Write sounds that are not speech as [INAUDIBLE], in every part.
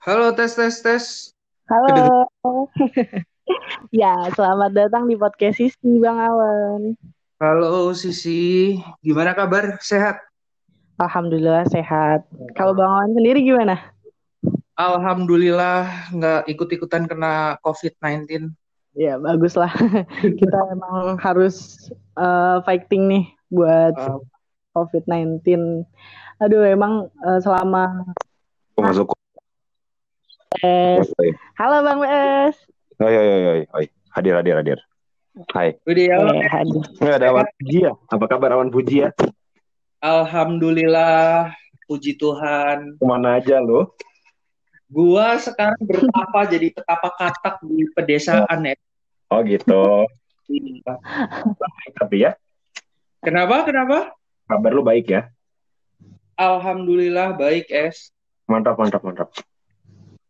Halo, tes, tes, tes. Halo. [LAUGHS] ya, selamat datang di podcast Sisi, Bang Awan. Halo, Sisi. Gimana kabar? Sehat? Alhamdulillah sehat. Kalau Bang Awan sendiri gimana? Alhamdulillah nggak ikut-ikutan kena COVID-19. Ya, bagus lah. [LAUGHS] Kita emang harus uh, fighting nih buat uh, COVID-19. Aduh, emang uh, selama masuk Halo Bang BS. Oi, oi, oi, oi. Hadir, hadir, hadir. Hai. Udah ya, eh, hadir. Ada Awan Puji ya? Apa kabar Awan Puji ya? Alhamdulillah, puji Tuhan. Ke mana aja lo? Gua sekarang bertapa jadi petapa katak di pedesaan ya. Oh gitu. Tapi ya. Kenapa? Kenapa? Kabar lu baik ya? Alhamdulillah baik, Es. Mantap, mantap, mantap.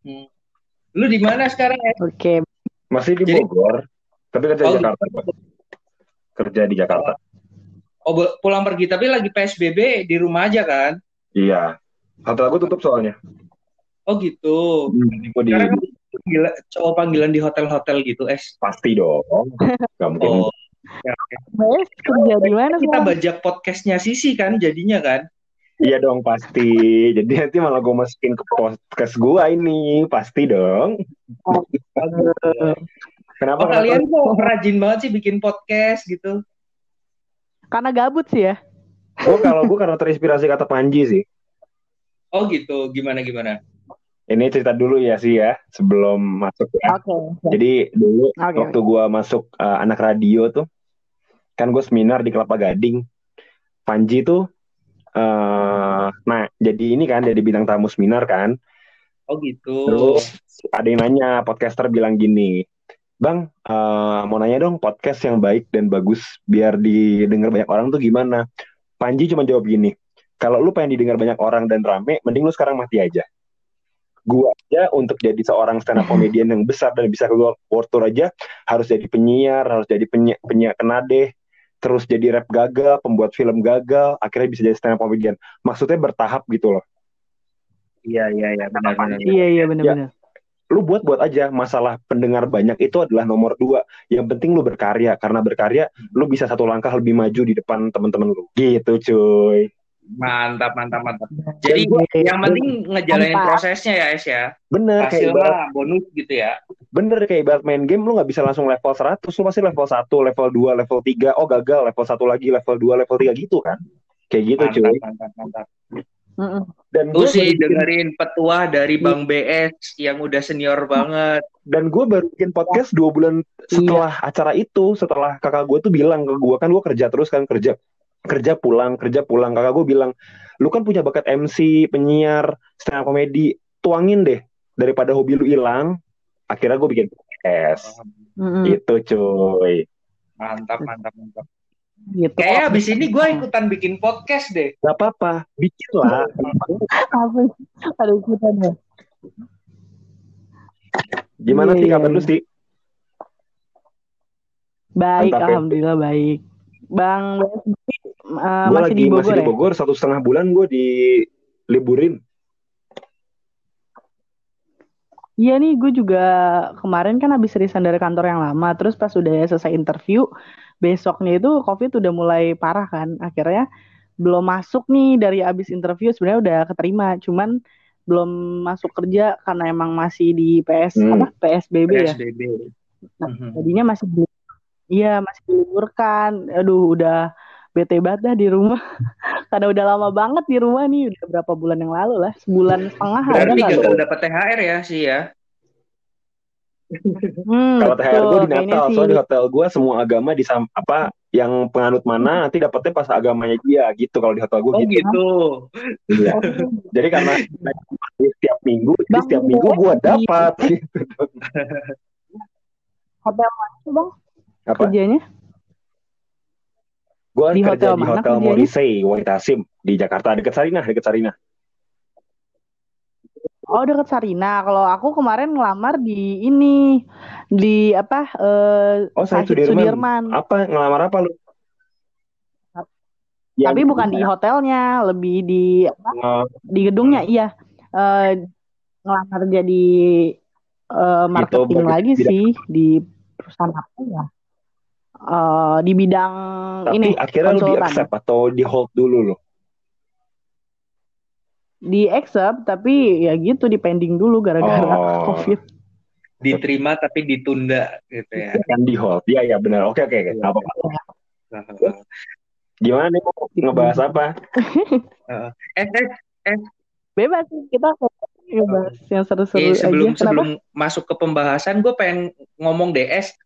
Hmm. Lu di mana sekarang ya? Oke. Okay. Masih di Bogor, tapi kerja oh, di Jakarta. Gitu. Kerja di Jakarta. Oh, pulang pergi tapi lagi PSBB di rumah aja kan? Iya. Hotel aku tutup soalnya. Oh gitu. Hmm, di... Gila, cowok panggilan di hotel-hotel gitu, Es? Pasti dong. Gak mungkin. Oh. Ya, okay. kerja di mana? Kita bajak podcastnya Sisi kan, jadinya kan? Iya dong pasti. Jadi nanti malah gue masukin ke podcast gue ini, pasti dong. Kenapa oh, kalian kok rajin banget sih bikin podcast gitu? Karena gabut sih ya. Gue kalau gue karena terinspirasi kata Panji sih. Oh gitu, gimana gimana? Ini cerita dulu ya sih ya, sebelum masuk ya. Okay. Jadi dulu okay, waktu okay. gue masuk uh, anak radio tuh, kan gue seminar di Kelapa Gading. Panji tuh uh, nah jadi ini kan jadi bintang tamu seminar kan? Oh gitu. Terus ada yang nanya podcaster bilang gini bang uh, mau nanya dong podcast yang baik dan bagus biar didengar banyak orang tuh gimana? Panji cuma jawab gini kalau lu pengen didengar banyak orang dan rame mending lu sekarang mati aja. Gua aja untuk jadi seorang stand up [LAUGHS] comedian yang besar dan bisa ke world tour aja harus jadi penyiar harus jadi penyiar, penyiar kenade terus jadi rap gagal, pembuat film gagal, akhirnya bisa jadi stand up comedian. Maksudnya bertahap gitu loh. Iya iya iya benar benar. Iya iya benar benar. Ya, lu buat buat aja masalah pendengar banyak itu adalah nomor dua. Yang penting lu berkarya karena berkarya lu bisa satu langkah lebih maju di depan teman-teman lu. Gitu cuy. Mantap, mantap, mantap. Jadi gue, yang penting ngejalanin mantap. prosesnya ya, Es ya. Bener. Hasil kayak bonus gitu ya. Bener, kayak ibarat main game, lu gak bisa langsung level 100, lu pasti level 1, level 2, level 3, oh gagal, level 1 lagi, level 2, level 3 gitu kan. Kayak gitu mantap, cuy. Mantap, mantap, Dan gue sih bikin... dengerin petuah dari Bang BS yang udah senior banget. Dan gue baru bikin podcast dua bulan setelah iya. acara itu, setelah kakak gue tuh bilang ke gue kan gue kerja terus kan kerja kerja pulang kerja pulang kakak gue bilang lu kan punya bakat MC penyiar stand up komedi tuangin deh daripada hobi lu hilang akhirnya gue bikin podcast mm-hmm. itu cuy mantap mantap mantap gitu. Kayaknya abis ini gue ikutan bikin podcast deh. Gak apa-apa, bikin lah. Apa? Ada ikutan ya. Gimana sih kabar lu sih? Baik, Mantap, ya? alhamdulillah ya. baik. Bang uh, masih lagi, di Bogor masih ya? di Bogor satu setengah bulan gue di liburin. Iya nih, gue juga kemarin kan habis resign dari kantor yang lama, terus pas udah selesai interview, besoknya itu COVID udah mulai parah kan, akhirnya belum masuk nih dari abis interview sebenarnya udah keterima, cuman belum masuk kerja karena emang masih di PS hmm. apa PSBB, PSBB. ya. Nah, mm -hmm. jadinya masih Iya masih diliburkan. Aduh udah bete banget dah di rumah. [LAUGHS] Karena udah lama banget di rumah nih, udah berapa bulan yang lalu lah, sebulan setengah Berarti ada gagal dapat THR ya sih ya. Hmm, Kalau THR gue di Natal, soalnya di hotel gue semua agama di apa yang penganut mana nanti dapetnya pas agamanya dia gitu kalau di hotel gue oh, gitu. gitu. Iya. jadi karena [LAUGHS] setiap minggu, jadi setiap minggu gue dapat gitu. Hotel mana sih bang? Apa? Kerjanya? Gue di kerja hotel di hotel Morrissey, Wahid di Jakarta, dekat Sarinah, dekat Sarinah. Oh dekat Sarina. Kalau aku kemarin ngelamar di ini di apa? Uh, oh saya Sudirman. Sudirman. Apa ngelamar apa lu? Tapi bukan di hotelnya, lebih di apa? Uh, di gedungnya iya. Uh, ngelamar jadi uh, marketing lagi sih di perusahaan apa ya? Uh, di bidang Tapi ini akhirnya lu di accept atau di hold dulu lo? Di accept tapi ya gitu di pending dulu gara-gara oh. [LAUGHS] covid. Diterima tapi ditunda gitu ya. [LAUGHS] Kan di hold. Iya ya benar. Oke oke oke. Apa apa. [LAUGHS] Gimana nih ngebahas apa? eh, eh, eh. Bebas sih kita ngebahas yang seru-seru eh, sebelum aja. sebelum masuk ke pembahasan gue pengen ngomong DS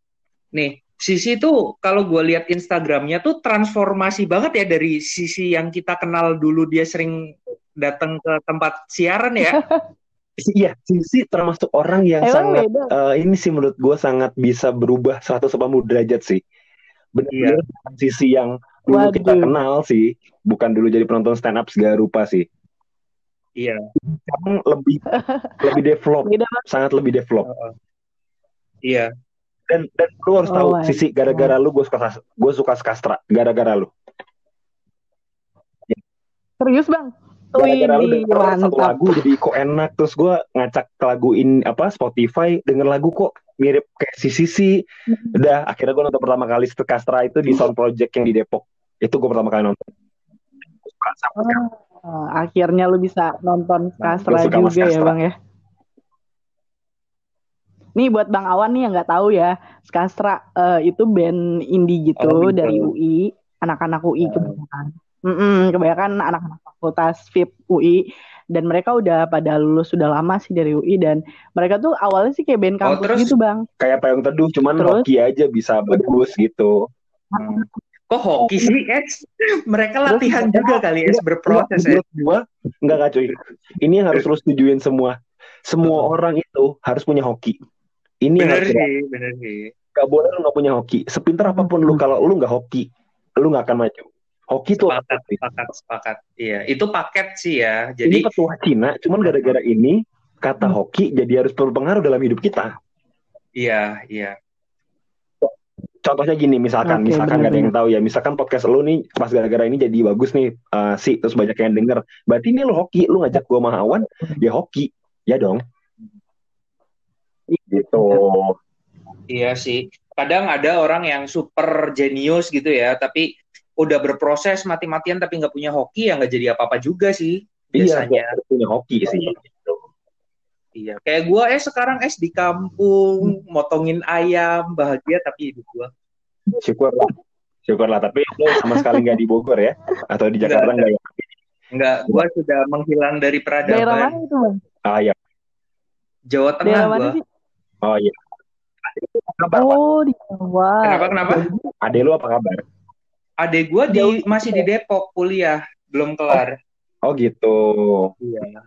nih Sisi tuh kalau gue lihat Instagramnya tuh transformasi banget ya dari sisi yang kita kenal dulu dia sering datang ke tempat siaran ya. [LAUGHS] Iya, Sisi termasuk orang yang Emang sangat uh, ini sih menurut gue sangat bisa berubah 180 derajat sih. Benar-benar iya. sisi yang dulu Waduh. kita kenal sih, bukan dulu jadi penonton stand up segala rupa sih. Iya. Sekarang lebih lebih [LAUGHS] develop, sangat lebih develop. Uh, iya dan dan lu harus oh tahu sisi gara-gara lu gue suka gue suka skastra gara-gara lu. Serius bang? Gara-gara lu denger satu lagu jadi kok enak terus gue ngacak ke lagu in apa Spotify denger lagu kok mirip kayak si Sisi. Hmm. udah akhirnya gue nonton pertama kali Kastra itu di Sound Project yang di Depok. Itu gue pertama kali nonton. Oh, akhirnya lu bisa nonton Kastra nah, juga ya bang ya Nih buat Bang Awan nih yang nggak tahu ya, Skastra uh, itu band indie gitu oh, dari UI, anak-anak UI kebanyakan. Mm -mm, kebanyakan anak-anak fakultas FIP UI dan mereka udah pada lulus sudah lama sih dari UI dan mereka tuh awalnya sih kayak band oh, kampus oh, terus gitu bang. kayak payung teduh cuman terus, hoki aja bisa bagus gitu. Hmm. kok hoki sih? [LAUGHS] Es mereka latihan terus, juga kali es berproses ya. gua nggak kacau ini yang harus terus tujuin semua. Semua orang itu harus punya hoki ini bener sih, sih, bener sih. Gak boleh lu gak punya hoki. Sepintar apa pun lu, kalau lu gak hoki, lu gak akan maju. Hoki tuh sepakat, sepakat, sepakat. Iya, itu paket sih ya. Jadi ini petua Cina, cuman gara-gara ini kata hmm. hoki jadi harus berpengaruh dalam hidup kita. Iya, iya. Contohnya gini, misalkan, okay, misalkan bener, gak ada yang tahu ya, misalkan podcast lu nih pas gara-gara ini jadi bagus nih, uh, sih terus banyak yang denger. Berarti ini lu hoki, lu ngajak gua Mahawan, ya hoki, ya dong. Gitu. Iya sih. Kadang ada orang yang super jenius gitu ya, tapi udah berproses mati-matian tapi nggak punya hoki ya nggak jadi apa-apa juga sih iya, biasanya. Iya, punya hoki sih. Gitu. Iya, kayak gue eh sekarang es di kampung, motongin ayam, bahagia tapi hidup gue. Syukurlah, syukurlah. Tapi lo sama sekali nggak di Bogor ya, atau di Jakarta nggak ya? Enggak, gue sudah menghilang dari peradaban. Daerah mana itu bang? Ah ya. Jawa Tengah gue. Oh iya. Kabar, oh di Jawa. Kenapa kenapa? Ade lu apa kabar? Ade gua di masih di Depok kuliah, belum kelar. Oh, oh gitu. Iya.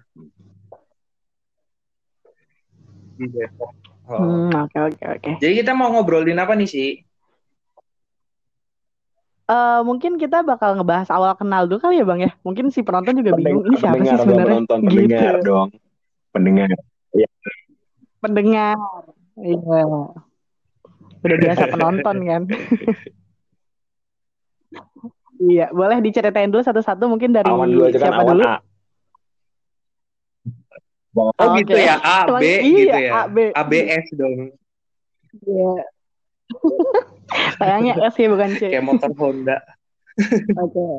Di Depok. Oh. Hmm, oke oke oke. Jadi kita mau ngobrolin apa nih sih? Uh, mungkin kita bakal ngebahas awal kenal dulu kali ya bang ya. Mungkin si penonton juga bingung ini siapa sih sebenarnya. Penonton, pendengar gitu. dong. Pendengar. Ya pendengar. Iya. Udah biasa penonton [LAUGHS] kan. iya, boleh diceritain dulu satu-satu mungkin dari awan dulu aja kan, siapa awan dulu? A. Oh, oh gitu okay. ya, A, B iya, gitu ya. A, B. ABS dong. Iya. Sayangnya S ya bukan C. Kayak motor Honda. Oke. Okay.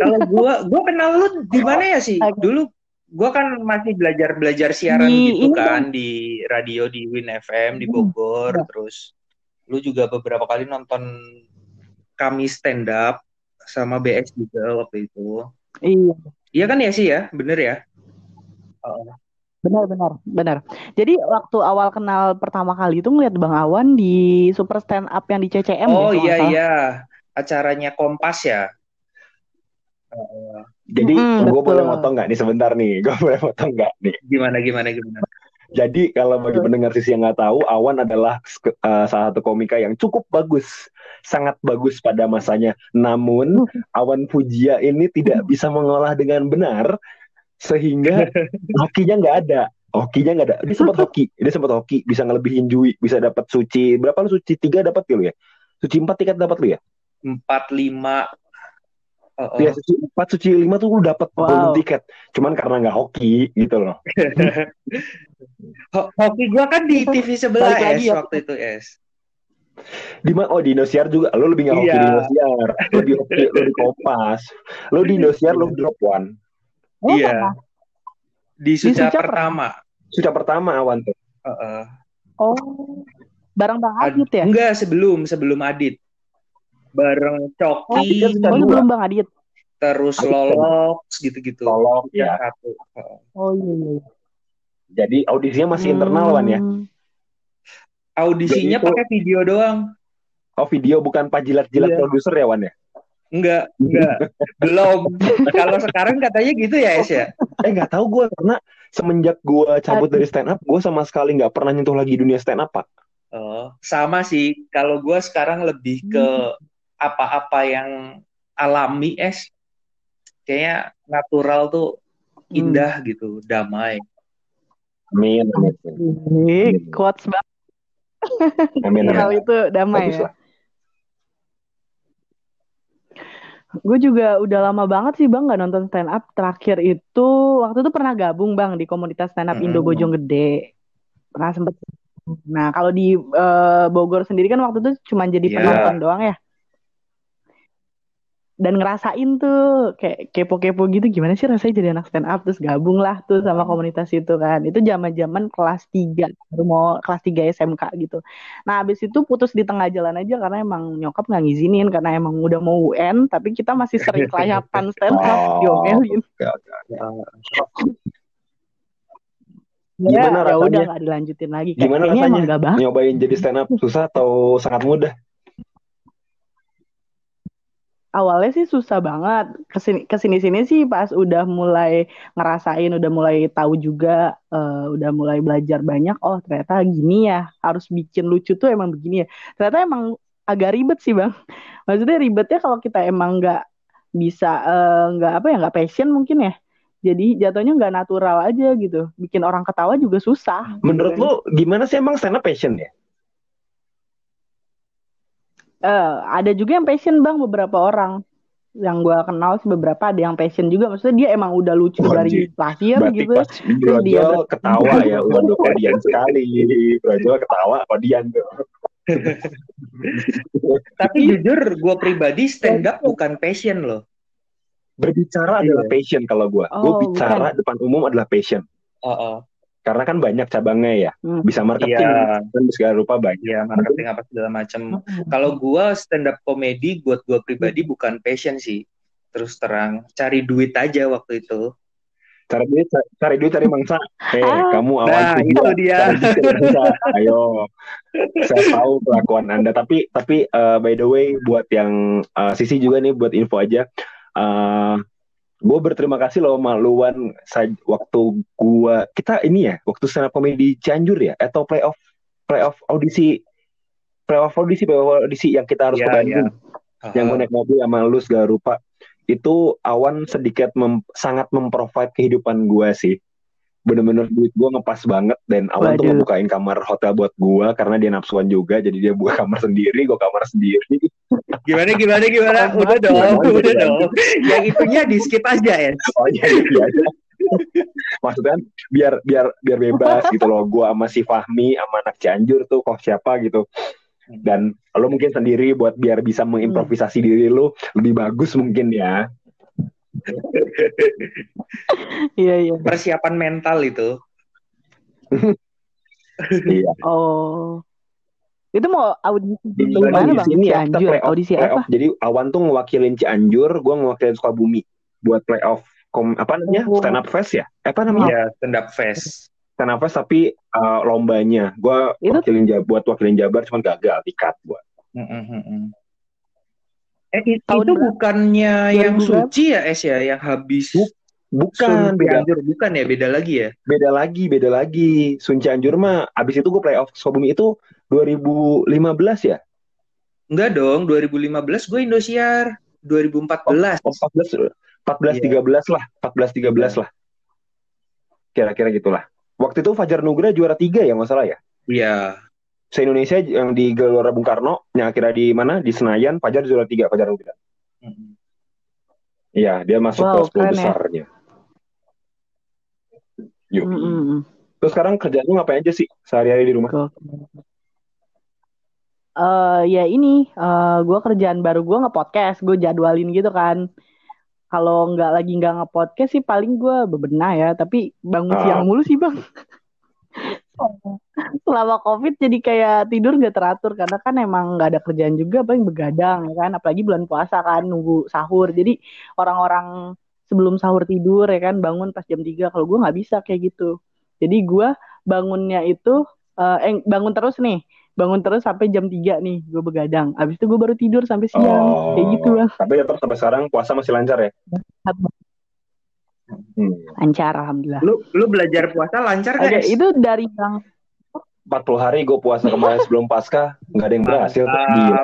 Kalau gua gua kenal lu di mana ya sih? Okay. Dulu gue kan masih belajar belajar siaran di, gitu kan kan di radio di Win FM di Bogor hmm. terus lu juga beberapa kali nonton kami stand up sama BS juga waktu itu. Iya. Iya kan ya sih ya? Bener ya? Oh. benar benar benar. Jadi waktu awal kenal pertama kali itu ngeliat Bang Awan di super stand up yang di CCM oh iya iya. Acaranya Kompas ya jadi mm, gue boleh motong nggak nih sebentar nih? [LAUGHS] Gue boleh motong nggak nih? Gimana gimana gimana? Jadi kalau bagi pendengar sisi yang nggak tahu, Awan adalah uh, salah satu komika yang cukup bagus, sangat bagus pada masanya. Namun [LAUGHS] Awan Fujia ini tidak [LAUGHS] bisa mengolah dengan benar, sehingga hokinya nggak ada. Hokinya nggak ada. Dia sempat hoki, dia sempat hoki, bisa ngelebihin Jui, bisa dapat suci berapa lu suci tiga dapat lu ya? Suci empat tiket dapat lu ya? Empat lima Uh, uh. Ya suci empat, suci lima tuh lu dapat wow. golden tiket. Cuman karena nggak hoki gitu loh. [LAUGHS] hoki gua kan di TV sebelah es ya. waktu itu es. Di mana? Oh di Indosiar juga. Lo lebih nggak hoki iya. [LAUGHS] di Indosiar. Lo di hoki, lo di Kompas. Lo di Indosiar lo drop one. Oh, iya. Di Suca, pertama. Suca pertama awan tuh. Uh, uh. Oh. Bareng Bang Adit ya? Enggak, sebelum sebelum Adit. Bareng Coki. Oh, oh belum Bang Adit. Terus Adit, Lolok gitu-gitu. Lolok ya. Satu. Oh iya, iya. Jadi audisinya masih hmm. internal Wan ya? Audisinya pakai video doang. Oh video bukan pajilat-jilat yeah. produser ya Wan ya? Enggak, enggak. [LAUGHS] Belum. Kalau sekarang katanya gitu ya, Es ya? Eh nggak tahu gue karena semenjak gue cabut dari stand up, gue sama sekali nggak pernah nyentuh lagi dunia stand up, Pak. Oh, sama sih. Kalau gue sekarang lebih ke apa-apa yang alami, Es. Kayaknya natural tuh indah hmm. gitu, damai. Amin. Ini quotes banget. Amin. Hal itu damai Bagus ya. Gue juga udah lama banget sih bang nggak nonton stand up. Terakhir itu waktu itu pernah gabung bang di komunitas stand up Indo Bojong Gede. Pernah sempet. Nah kalau di uh, Bogor sendiri kan waktu itu cuma jadi yeah. penonton doang ya dan ngerasain tuh kayak kepo-kepo gitu gimana sih rasanya jadi anak stand up? Terus gabung lah tuh sama komunitas itu kan. Itu zaman-zaman kelas 3 baru mau kelas 3 SMK gitu. Nah habis itu putus di tengah jalan aja karena emang nyokap nggak ngizinin karena emang udah mau UN tapi kita masih sering kelayapan stand up. [LAUGHS] Oh, diomelin Gimana ya, ya udah nggak dilanjutin lagi. Gimana Kayaknya rasanya? Emang gak Nyobain jadi stand up? Susah atau sangat mudah? Awalnya sih susah banget. Ke sini ke sini sini sih pas udah mulai ngerasain udah mulai tahu juga uh, udah mulai belajar banyak oh ternyata gini ya harus bikin lucu tuh emang begini ya. Ternyata emang agak ribet sih bang. [LAUGHS] Maksudnya ribetnya kalau kita emang nggak bisa eh, nggak uh, apa ya nggak passion mungkin ya. Jadi jatuhnya nggak natural aja gitu. Bikin orang ketawa juga susah. Menurut gitu. lo gimana sih emang stand up passion ya uh, ada juga yang passion bang beberapa orang. Yang gue kenal sih beberapa ada yang passion juga. Maksudnya dia emang udah lucu oh, dari lahir gitu. pas terus dia ketawa ya. [LAUGHS] Waduh kodian sekali. Brojol ketawa kodian tuh. [LAUGHS] Tapi jujur gue pribadi stand up bukan passion loh. Berbicara adalah iya. passion kalau gue oh, gue bicara bukan. depan umum adalah passion karena kan banyak cabangnya ya. Hmm. bisa marketing yeah. dan segala rupa banyak. Ya marketing apa segala macam hmm. kalau gua stand up comedy buat gua pribadi bukan passion sih. Terus terang cari duit aja waktu itu. Cari duit cari duit cari mangsa. Eh ah. kamu awal nah, itu dia. Ayo. Saya tahu kelakuan anda. Tapi tapi uh, by the way buat yang uh, sisi juga nih buat info aja. Uh, gue berterima kasih loh maluan waktu gue kita ini ya waktu stand up comedy Cianjur ya atau playoff playoff audisi playoff audisi playoff audisi yang kita harus yeah, ke Bandung. yeah. yang gue naik mobil sama lu segala rupa. Itu awan sedikit mem sangat memprovide kehidupan gue sih. Bener-bener duit gue ngepas banget dan awan Waduh. tuh ngebukain kamar hotel buat gue karena dia nafsuan juga jadi dia buka kamar sendiri gue kamar sendiri gimana gimana gimana udah dong udah dong yang itunya di skip aja ya oh iya, iya, iya. maksudnya biar biar biar bebas gitu loh gue sama si Fahmi sama anak Cianjur tuh kok siapa gitu dan lo mungkin sendiri buat biar bisa mengimprovisasi diri lo lebih bagus mungkin ya Iya iya. Persiapan mental itu. iya. Oh. Itu mau audisi di mana bang? Ini ya, Cianjur. Play audisi play apa? Jadi Awan tuh ngewakilin Cianjur, gue ngewakilin Sukabumi buat playoff kom apa namanya oh. stand up fest ya? Eh, apa namanya? Iya stand up fest. Stand up fest tapi uh, lombanya, gue wakilin buat wakilin Jabar cuman gagal cut gue. Mm -hmm. Eh, itu, itu bukannya yang suci ya Es ya yang habis bukan beda Cianjur bukan ya beda lagi ya beda lagi beda lagi Sun Cianjur mah abis itu gue playoff Sukabumi itu 2015 ya enggak dong 2015 gue Indosiar 2014 oh, 14 14 yeah. 13 lah 14 13 yeah. lah kira-kira gitulah waktu itu Fajar Nugra juara tiga ya nggak salah ya iya se Indonesia yang di Gelora Bung Karno yang akhirnya di mana di Senayan Fajar juara tiga Fajar Nugra. Hmm. Iya, dia masuk Wow, ke 10 keren ya. besarnya. Yuk. Mm-mm. Terus sekarang kerjaan lu ngapain aja sih sehari-hari di rumah? Gokil. Eh ya ini, eh gue kerjaan baru gue nge-podcast, gue jadwalin gitu kan. Kalau nggak lagi nggak nge-podcast sih paling gue bebenah ya, tapi bangun Ah. siang mulu sih bang. Selama COVID jadi kayak tidur nggak teratur karena kan emang nggak ada kerjaan juga, paling begadang ya kan. Apalagi bulan puasa kan nunggu sahur. Jadi orang-orang sebelum sahur tidur ya kan bangun pas jam 3 kalau gue nggak bisa kayak gitu. Jadi gue bangunnya itu eh eh, bangun terus nih bangun terus sampai jam 3 nih gue begadang. Abis itu gue baru tidur sampai siang. Kayak gitu bang Tapi tetap sampai sekarang puasa masih lancar ya? Hmm. lancar alhamdulillah. Lu lu belajar puasa lancar Oke, guys? itu dari bang 40 hari gue puasa kemarin sebelum pasca nggak ada yang berhasil. Tuh gila.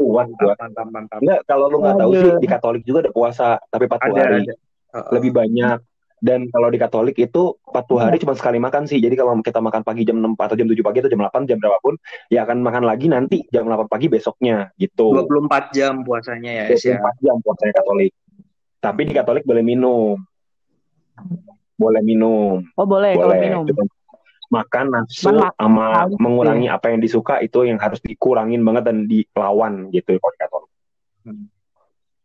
Kuat gue mantap, mantap. Enggak, kalau lu nggak tahu sih di Katolik juga ada puasa tapi 40 Ada, hari. ada. Heeh. lebih banyak dan kalau di Katolik itu 40 hari cuma sekali makan sih. Jadi kalau kita makan pagi jam 6 atau jam 7 pagi atau jam 8 jam berapapun ya akan makan lagi nanti jam 8 pagi besoknya gitu. 24 jam puasanya ya, Es ya. 24 jam puasanya Katolik. Tapi di Katolik boleh minum. Boleh minum. Oh boleh, kalau boleh. minum. Cuma makan nafsu sama mengurangi apa yang disuka itu yang harus dikurangin banget dan dilawan gitu kalau di Katolik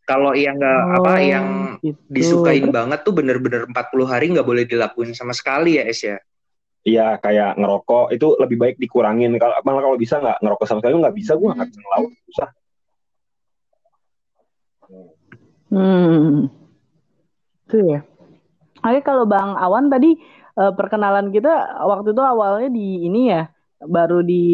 Kalau yang nggak Oh, apa yang gitu. disukain banget tuh bener-bener 40 hari nggak boleh dilakuin sama sekali ya, Es ya. Iya kayak ngerokok. Itu lebih baik dikurangin. Kalau malah kalau bisa nggak ngerokok sama sekali nggak bisa. Gue nggak bisa ngelawan susah. Hmm. Itu ya. Oke kalau Bang Awan tadi eh, perkenalan kita waktu itu awalnya di ini ya baru di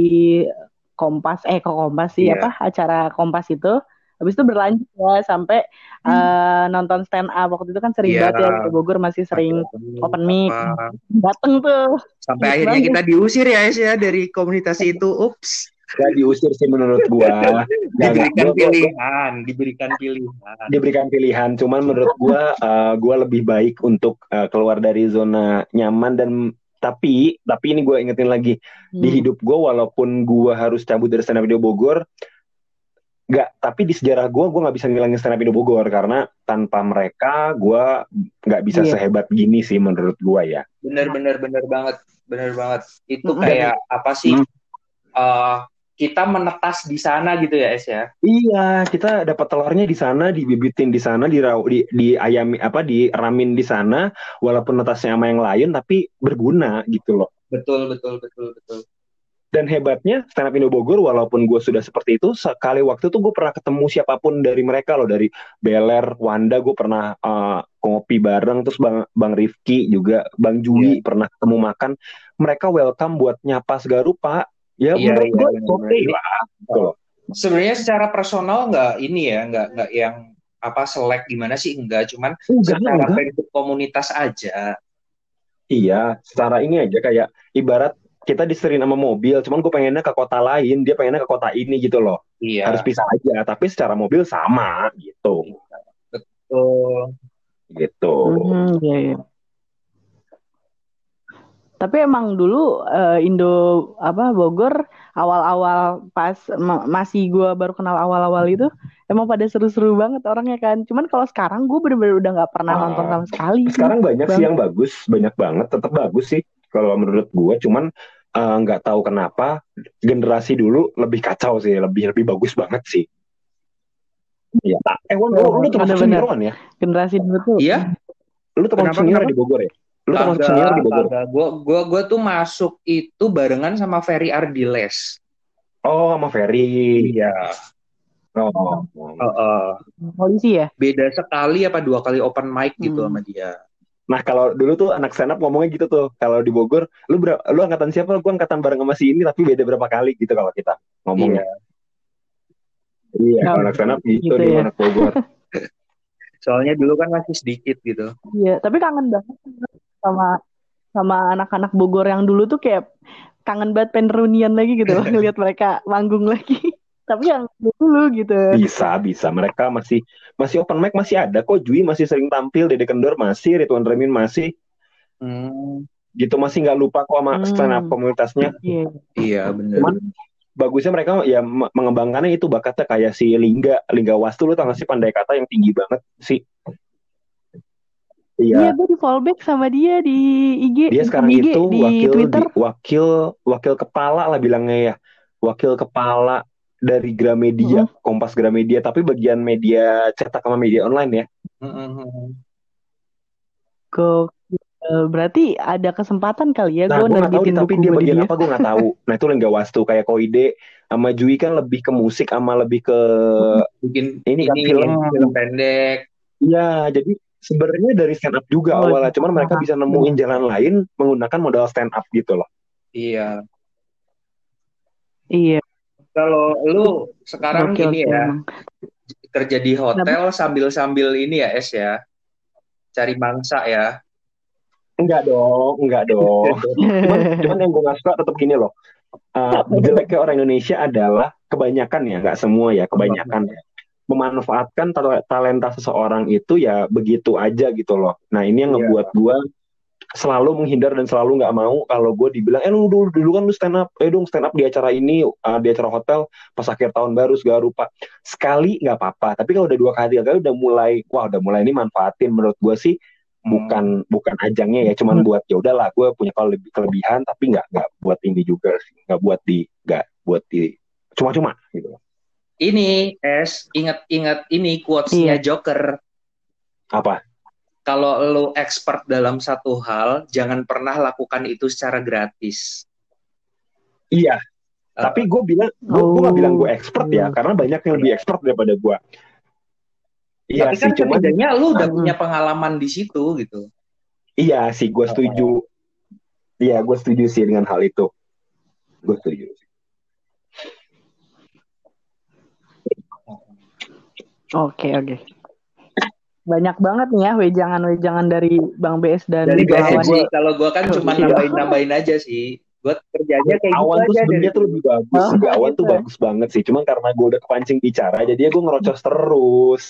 Kompas eh kok Kompas sih Iya. apa acara Kompas itu habis itu berlanjut ya sampai eh, nonton stand up waktu itu kan sering Iya. banget ya di Bogor masih sering open mic Apa. dateng tuh Sampai akhirnya banget. kita diusir ya, Es ya dari komunitas itu. Ups. Gak diusir sih menurut gua. [LAUGHS] Diberikan Gua- gua- pilihan, diberikan pilihan. diberikan pilihan cuman menurut gua eh, gua lebih baik untuk eh, keluar dari zona nyaman dan tapi tapi ini gua ingetin lagi di Hmm. hidup gue walaupun gue harus cabut dari stand up Indo Bogor nggak tapi di sejarah gue gue nggak bisa ngilangin stand up Indo Bogor karena tanpa mereka gue nggak bisa Iya. sehebat gini sih menurut gue ya Bener bener bener banget, bener banget. Itu Mm-mm. kayak apa sih? Mm. eh, kita menetas di sana gitu ya, Es ya. iya kita dapat telurnya di sana dibibitin di sana di di, di ayam apa diramin di sana walaupun netasnya sama yang lain tapi berguna gitu loh Betul betul betul betul. Dan hebatnya stand up Indo Bogor walaupun gue sudah seperti itu sekali waktu tuh gue pernah ketemu siapa pun dari mereka loh. Dari Beler Wanda gue pernah eh, ngopi bareng. Terus bang bang Rifki juga bang Juli pernah ketemu makan. Mereka welcome buat nyapa segala rupa ya Iya, menurut iya, gue benar-benar. oke lah gitu loh. Sebenarnya secara personal nggak ini ya, nggak nggak yang apa selek gimana sih? Enggak, cuman enggak secara enggak. komunitas aja. iya secara ini aja kayak ibarat kita diserin sama mobil cuman gue pengennya ke kota lain dia pengennya ke kota ini gitu loh Iya. harus pisah aja tapi secara mobil sama gitu Betul. gitu Mhm, iya, iya. Tapi emang dulu eh, Indo apa Bogor awal-awal pas ma- masih gua baru kenal awal-awal itu emang pada seru-seru banget orangnya kan. Cuman kalau sekarang gue bener-bener udah nggak pernah Ah, nonton sama sekali. sih. Sekarang banyak sih yang bagus, banyak banget, tetap bagus sih kalau menurut gua. Cuman eh, nggak tahu kenapa generasi dulu lebih kacau sih, lebih lebih bagus banget sih. Iya. Eh, Wan, lu, lu termasuk Bener-bener. senior Wan ya? generasi dulu tuh. Iya. Lu termasuk senior di Bogor ya? Lu termasuk senior di Bogor? Gua, gua, gua tuh masuk itu barengan sama Ferry Ardiles. Oh, sama Ferry. Iya. Oh. Heeh. Polisi ya. beda sekali apa dua kali open mic gitu Hmm. sama dia. Nah, kalau dulu tuh anak stand up ngomongnya gitu tuh. Kalau di Bogor, lu ber- lu angkatan siapa? Gua angkatan bareng sama si ini tapi beda berapa kali gitu kalau kita ngomongnya. Iya, kalau anak stand up gitu, Gitu di ya. anak Bogor. [LAUGHS] Soalnya dulu kan masih sedikit gitu. Iya, tapi kangen banget sama sama anak-anak Bogor yang dulu tuh kayak kangen banget pengen reunian lagi gitu loh [LAUGHS] ngelihat mereka manggung lagi. Tapi yang dulu gitu. Bisa, bisa. Mereka masih masih open mic masih ada kok. Jui masih sering tampil, Dede Kendor masih, Ridwan Remin masih. Hmm, Gitu masih nggak lupa kok sama Hmm. stand up komunitasnya. Iya. bener. Cuman bagusnya mereka ya me- mengembangkannya itu bakatnya kayak si Lingga, Lingga Wastu lu tau gak sih pandai kata yang tinggi banget sih. Iya. Iya, gue di fallback sama dia di IG, Dia sekarang di IG, itu di wakil Twitter. di- wakil wakil kepala lah bilangnya ya. Wakil kepala dari Gramedia, Kompas Gramedia, tapi bagian media cetak sama media online ya. Mm-mm. Go. Eh, berarti ada kesempatan kali ya Nah, gue nggak tahu tapi dia bagian dia. apa gue nggak tahu. Nah itu yang gak wastu kayak Koide sama Jui kan lebih ke musik sama lebih ke bikin Ini kan film. film pendek ya jadi sebenarnya dari stand up juga Oh, awalnya, cuman mereka iya. bisa nemuin jalan lain menggunakan modal stand up gitu loh. iya Iya, kalau lu sekarang oke ini ya emang. kerja di hotel sambil sambil ini ya es ya cari mangsa ya Enggak dong, enggak dong. [LAUGHS] cuman, cuman yang gue gak suka tetap gini loh. Uh, jeleknya orang Indonesia adalah kebanyakan ya, nggak semua ya, kebanyakan ya. Memanfaatkan tal- talenta seseorang itu ya begitu aja gitu loh. Nah ini yang Iya. ngebuat gue selalu menghindar dan selalu nggak mau kalau gue dibilang, eh lu dulu, dulu kan lu stand up, eh dong stand up di acara ini, uh, di acara hotel pas akhir tahun baru segala rupa. Sekali nggak apa-apa, tapi kalau udah dua kali, tiga kali udah mulai, wah udah mulai ini manfaatin menurut gue sih bukan bukan ajangnya ya cuman Hmm. buat ya udahlah gue punya kelebi- kelebihan tapi nggak nggak buat ini juga sih nggak buat di nggak buat di cuma-cuma gitu ini es ingat-ingat ini quotes-nya Iya. Joker apa kalau lu expert dalam satu hal jangan pernah lakukan itu secara gratis. Iya. Uh, tapi gue bilang gue Oh. bilang gue expert ya karena banyak yang lebih expert daripada gue iya tapi sih kan cuman setidaknya lu udah Hmm. punya pengalaman di situ gitu. Iya sih gue setuju. Iya gue setuju sih dengan hal itu. Gue setuju. Oke oke. Banyak banget nih ya wejangan-wejangan dari Bang BS dan dari. BSMC kalau gua kan cuma Iya. nambahin-nambahin aja sih gua kerjanya kayak Awan gitu tuh aja sebenarnya tuh lebih bagus Oh, sih. Awan tuh gitu. bagus banget sih. Cuma karena gue udah kepancing bicara, jadi gue ngerocos [LAUGHS] terus.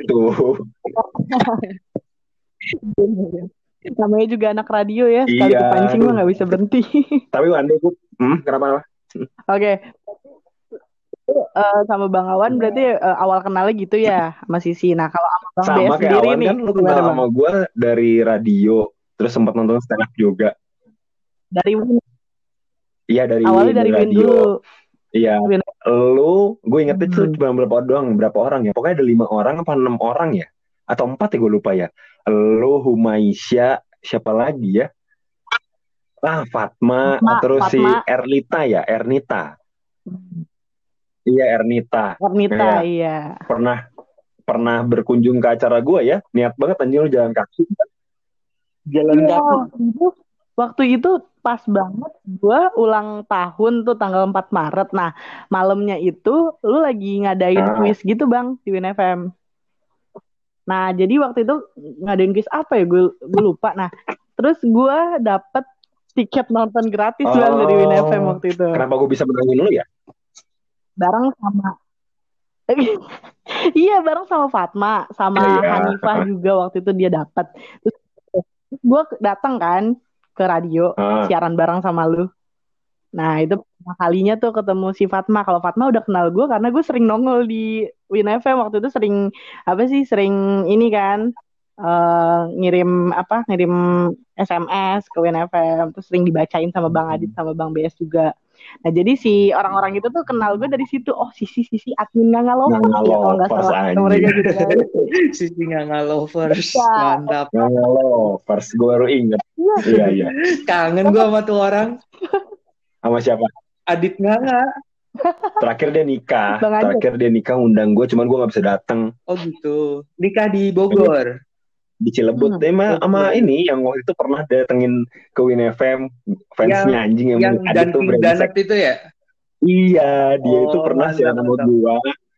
Gitu. [LAUGHS] Namanya juga anak radio ya, sekali Iya, kepancing mah nggak bisa berhenti. Tapi day gue, hmm, kenapa? Oke. Eh, sama Bang Awan berarti eh, awal kenalnya gitu ya sama Sisi. Nah kalau sama Bang Sama kayak sendiri Awan nih, kan lu kenal sama gue dari radio, terus sempat nonton stand up juga. Dari Win, Iya dari awalnya dari Win radio. dulu. Iya. Lu, gue ingetnya tuh Hmm. cuma berapa orang doang, berapa orang ya? Pokoknya ada lima orang apa enam orang ya? Atau empat ya gue lupa ya. Lu, Humaisya, siapa lagi ya? Ah, Fatma, Fatma, terus si Fatma. Ernita ya, Ernita. Iya, Ernita. Ernita, iya. Pernah pernah berkunjung ke acara gue ya. Niat banget anjing lu jalan kaki. jalan Iya, kaki waktu itu, waktu itu pas banget gue ulang tahun tuh tanggal 4 Maret. Nah, malamnya itu lu lagi ngadain Ah. kuis gitu bang di Win FM. Nah, jadi waktu itu ngadain kuis apa ya? Gue gue lupa. Nah, terus gue dapet tiket nonton gratis bang dari Win Oh. FM waktu itu. Kenapa gue bisa menangin lu ya? Bareng sama [LAUGHS] Iya bareng sama Fatma, sama Iya. Hanifah juga waktu itu dia dapat. Terus gue datang kan ke radio Ah. siaran bareng sama lu. Nah itu pertama kalinya tuh ketemu si Fatma. Kalau Fatma udah kenal gue karena gue sering nongol di Win FM waktu itu sering apa sih sering ini kan eh, ngirim apa ngirim SMS ke Win FM terus sering dibacain sama Bang Adit sama Bang BS juga. Nah jadi si orang-orang itu tuh kenal gue dari situ. Oh sisi sisi admin nggak Nggak ya kalau nggak Ngalovers, salah mereka gitu kan. [LAUGHS] sisi nggak ngalovers Iya. mantap lo, first gue baru inget. Iya, iya. kangen gua sama tuh orang Sama siapa? Adit Nganga Terakhir dia nikah. Terakhir dia nikah undang gue, cuman gue gak bisa datang oh gitu nikah di Bogor di Cilebut. Hmm, Emang sama ini yang waktu itu pernah datengin ke Win FM fansnya anjing yang, yang tuh Dunkin brengsek. Itu ya Iya, dia Oh, itu pernah sama mantap. gua.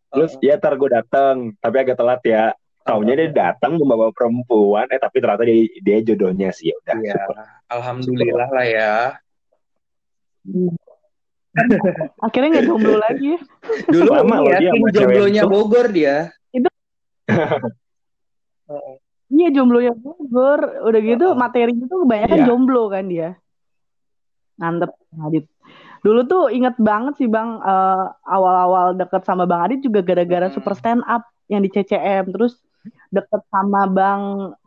Terus Oh. ya tar gue datang, tapi agak telat ya. Taunya dia datang membawa perempuan, eh tapi ternyata dia, dia jodohnya sih. Ya udah, Iya, syukur. alhamdulillah lah ya. [LAUGHS] Akhirnya nggak jomblo lagi ya. Dulu Lama loh ya, dia jomblonya itu. Bogor dia. [LAUGHS] Iya jomblonya Bogor. Udah gitu materinya tuh kebanyakan Iya. jomblo kan dia. Mantep Bang Adit. Dulu tuh inget banget sih Bang eh, awal-awal deket sama Bang Adit juga gara-gara Hmm. super stand up yang di CCM. Terus deket sama Bang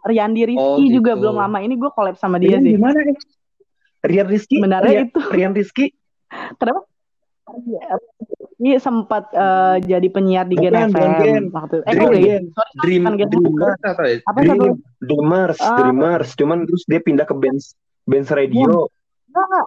Riandi Rizky oh, gitu. juga belum lama ini gue collab sama dia Rian sih. Gimana nih? Rian Rizky? Sebenarnya Rian, itu. Rian Rizky? [LAUGHS] Kenapa? Ini sempat uh, jadi penyiar di Gen FM waktu eh, Dream, Gen. Sorry, Dream, Dream, Dreamers, apa ya? Apa Dream? Dreamers, uh, Dreamers. Cuman terus dia pindah ke Benz Benz Radio. Enggak,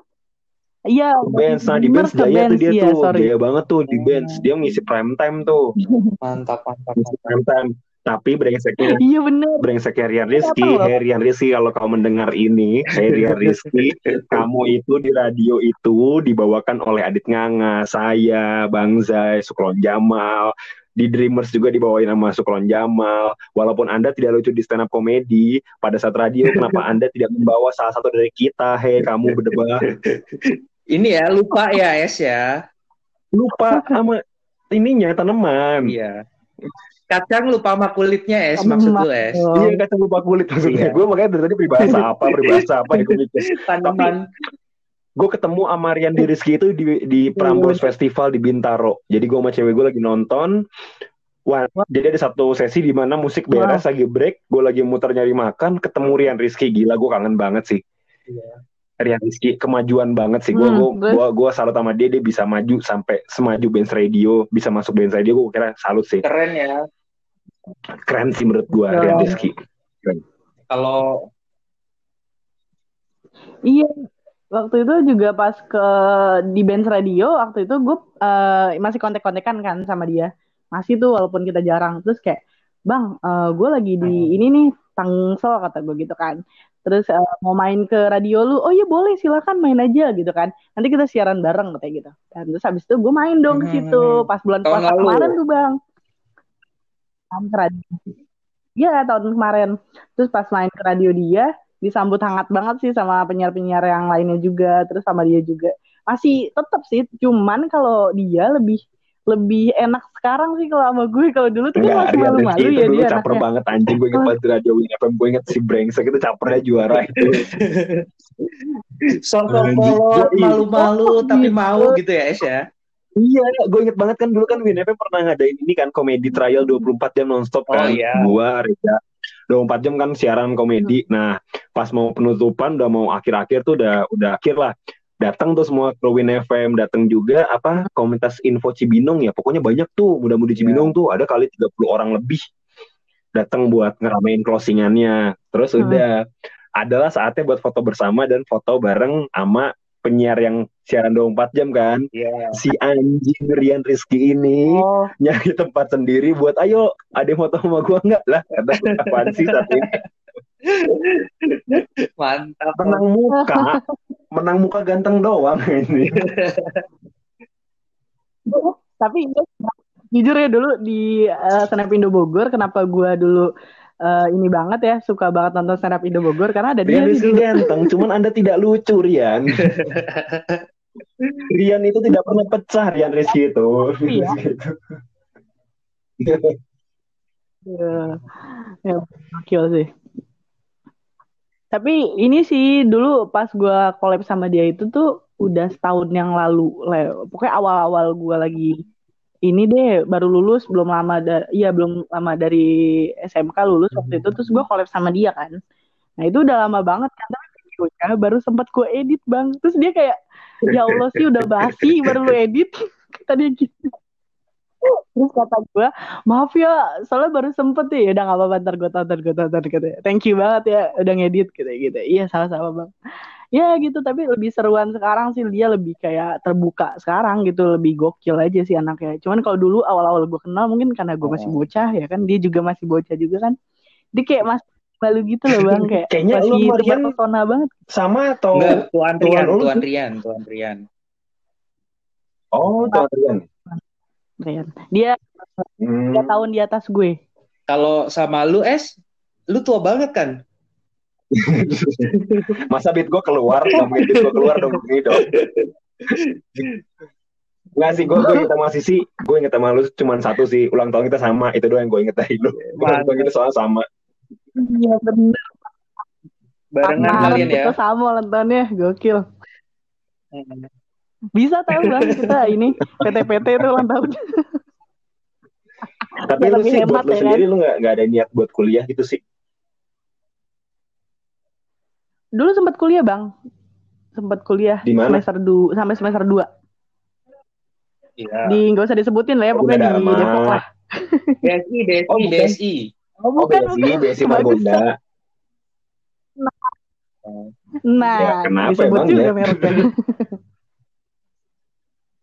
Iya, Benz. Nah, di Benz Jaya tuh dia ya, tuh. Sorry. Jaya banget tuh di Benz. Dia ngisi prime time tuh. Mantap, mantap. Ngisi prime time. Tapi brengseknya [LAUGHS] Iya bener Brengseknya Rian Rizky Hey Rian Rizky Kalau kamu mendengar ini Hey Rian Rizky [LAUGHS] Kamu itu di radio itu Dibawakan oleh Adit Nganga Saya Bang Zai Suklon Jamal di Dreamers juga dibawain sama Suklon Jamal. Walaupun Anda tidak lucu di stand up comedy, pada saat radio [LAUGHS] kenapa Anda tidak membawa salah satu dari kita? Hei, kamu berdebat. Ini ya, lupa ya, Es ya. Lupa sama ininya tanaman. Iya. Kacang lupa sama kulitnya, Es, maksud lu, Es. Iya, kacang lupa kulit maksudnya. Iya. Gue makanya dari tadi peribahasa apa, peribahasa apa gue mikir. [LAUGHS] Tanaman. Gue ketemu sama Rian Rizky itu di di Prambors iya. Festival di Bintaro. Jadi gue sama cewek gue lagi nonton. Wah, jadi ada satu sesi di mana musik beres Wah. lagi break, gue lagi muter nyari makan, ketemu Rian Rizky gila, gue kangen banget sih. Iya. Rian Rizky kemajuan banget sih, gue hmm, gue gue salut sama dia, dia bisa maju sampai semaju Benz Radio, bisa masuk Benz Radio, gue kira salut sih. Keren ya. Keren sih menurut gue ya. Rian Rizky. Kalau Iya, waktu itu juga pas ke di Benz Radio waktu itu gue uh, masih kontek-kontekan kan sama dia masih tuh walaupun kita jarang terus kayak bang uh, gue lagi di hmm. ini nih tangsel kata gue gitu kan terus uh, mau main ke radio lu oh iya boleh silakan main aja gitu kan. Nanti kita siaran bareng kayak gitu. Dan terus habis itu gue main dong ke situ. Hmm. pas bulan puasa kemarin tuh bang. Kan ke radio. Iya tahun kemarin. Terus pas main ke radio dia disambut hangat banget sih sama penyiar-penyiar yang lainnya juga terus sama dia juga. Masih tetap sih cuman kalau dia lebih lebih enak sekarang sih kalau sama gue kalau dulu tuh kan masih malu-malu ya dia caper anaknya. banget anjing gue inget banget radio FM gue inget si brengsek itu capernya juara [LAUGHS] itu sosok polot malu-malu tapi gitu. mau gitu ya Es ya Iya, gue inget banget kan dulu kan WinFM pernah ngadain ini kan komedi trial 24 jam nonstop kan. Oh, iya. Gua, Reza, 24 jam kan siaran komedi. Nah, pas mau penutupan udah mau akhir-akhir tuh udah udah akhir lah. Datang tuh semua ke Win FM, datang juga apa komunitas info Cibinong ya. Pokoknya banyak tuh muda-mudi Cibinong yeah. tuh ada kali 30 orang lebih datang buat ngeramein closingannya. Terus hmm. udah adalah saatnya buat foto bersama dan foto bareng sama penyiar yang siaran 24 jam kan. Yeah. Si anjing Rian Rizky ini oh. nyari tempat sendiri buat ayo ada yang foto sama gua enggak lah kata apaan sih saat ini. Mantap. Menang muka, menang muka ganteng doang ini. Tapi jujur ya dulu di uh, Indo Bogor kenapa gua dulu uh, ini banget ya suka banget nonton stand up Indo Bogor? Karena ada dia Rizky ganteng cuman anda tidak lucu Rian [LAUGHS] Rian itu tidak pernah pecah Rian Rizky itu. Iya. ya, ya sih tapi ini sih dulu pas gue collab sama dia itu tuh udah setahun yang lalu pokoknya awal-awal gue lagi ini deh baru lulus belum lama dari iya belum lama dari SMK lulus waktu itu terus gue collab sama dia kan. Nah itu udah lama banget kan tapi videonya baru sempat gue edit bang. Terus dia kayak ya Allah sih udah basi baru lu edit. [LAUGHS] Kata dia gitu terus kata gue maaf ya soalnya baru sempet ya udah gak apa-apa ntar gue tonton gue tonton gitu thank you banget ya udah ngedit gitu gitu. Iya sama-sama bang. Ya gitu tapi lebih seruan sekarang sih dia lebih kayak terbuka sekarang gitu lebih gokil aja sih anaknya. Cuman kalau dulu awal-awal gue kenal mungkin karena gue masih oh. bocah ya kan? Dia juga masih bocah juga kan? Dia kayak masih malu gitu loh bang kayak kayaknya masih lu Marian pesona banget. sama atau Enggak, tuan Rian tuan, tuan Rian tuan Rian oh tuan Rian Rian dia hmm. tiga tahun di atas gue kalau sama lu es lu tua banget kan [LAUGHS] Masa beat gue keluar, ngomongin beat gue keluar dong gitu. Enggak sih, gue gue inget sama Sisi, gue inget sama lu cuma satu sih, ulang tahun kita sama, itu doang yang gue inget dari lu. Ulang tahun kita soal sama. Iya bener. Barengan kalian ya. Kita sama ulang tahunnya, gokil. Bisa tahu kan [LAUGHS] kita ini PT-PT itu ulang tahun. [LAUGHS] Tapi lu sih buat lu ya, sendiri kan? lu nggak nggak ada niat buat kuliah gitu sih? Dulu sempat kuliah bang, sempat kuliah di mana? semester dua sampai semester dua. Iya. Di nggak usah disebutin lah ya, pokoknya di Depok lah. BSI, BSI, oh, BSI. Oh, bukan, oh, BSI, BSI Margonda. Nah, ya, kenapa disebut emang juga ya? mereknya. [LAUGHS]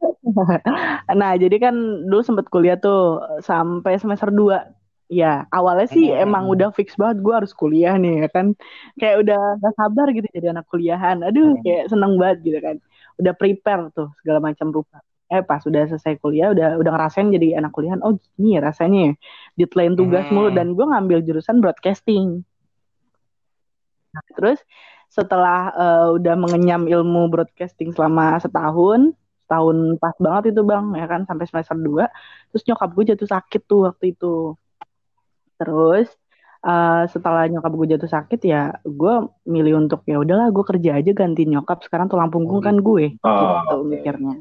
[LAUGHS] nah, jadi kan dulu sempat kuliah tuh sampai semester 2. Ya, awalnya sih hmm. emang udah fix banget gue harus kuliah nih ya kan. Kayak udah gak sabar gitu jadi anak kuliahan. Aduh, hmm. kayak seneng banget gitu kan. Udah prepare tuh segala macam rupa. Eh pas udah selesai kuliah udah udah ngerasain jadi anak kuliahan. Oh, gini ya rasanya. Ya. Deadline tugas hmm. mulu dan gue ngambil jurusan broadcasting. Nah, terus setelah uh, udah mengenyam ilmu broadcasting selama setahun, tahun pas banget itu bang ya kan sampai semester 2 terus nyokap gue jatuh sakit tuh waktu itu. Terus uh, setelah nyokap gue jatuh sakit ya gue milih untuk ya udahlah gue kerja aja ganti nyokap. Sekarang tulang punggung kan gue oh, gitu okay. mikirnya.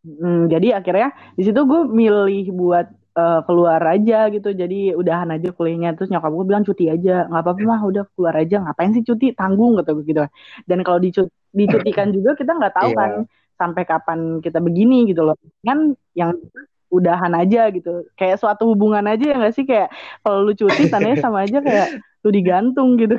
Hmm, jadi akhirnya di situ gue milih buat uh, keluar aja gitu. Jadi udahan aja kuliahnya. Terus nyokap gue bilang cuti aja. Nggak apa-apa mah udah keluar aja. Ngapain sih cuti? Tanggung gitu gitu. Dan kalau dicut dicutikan [CLEARS THROAT] juga kita nggak tahu yeah. kan sampai kapan kita begini gitu loh. Kan yang udahan aja gitu. Kayak suatu hubungan aja ya nggak sih? Kayak kalau lu cuti tandanya sama aja kayak lu digantung gitu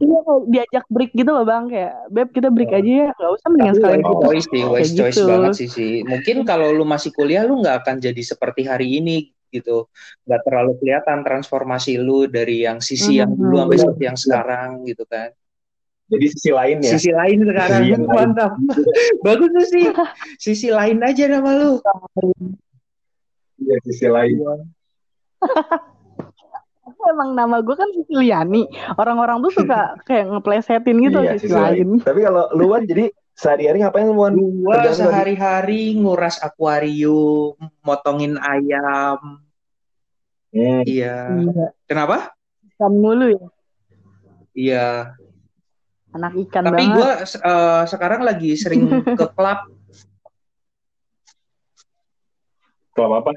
Iya diajak break gitu loh bang kayak beb kita break aja ya nggak usah mendingan sekalian gitu. Wise sih, wise choice gitu. banget sih sih. Mungkin kalau lu masih kuliah lu nggak akan jadi seperti hari ini gitu, nggak terlalu kelihatan transformasi lu dari yang sisi hmm, yang dulu sampai seperti yang sekarang gitu kan. Jadi sisi lain ya. Sisi lain sekarang. Sisi Mantap. [LAUGHS] Bagus tuh sih. Sisi lain aja nama lu. Iya, sisi lain. [LAUGHS] Emang nama gue kan Siciliani. Orang-orang tuh suka [LAUGHS] kayak ngeplesetin gitu iya, sisi lain. Tapi kalau lu kan jadi sehari-hari ngapain lu Gua sehari-hari nguras akuarium, motongin ayam. Hmm. Iya. iya. Kenapa? Ikan mulu ya. Iya anak ikan tapi banget. gue uh, sekarang lagi sering [LAUGHS] ke klub klub apa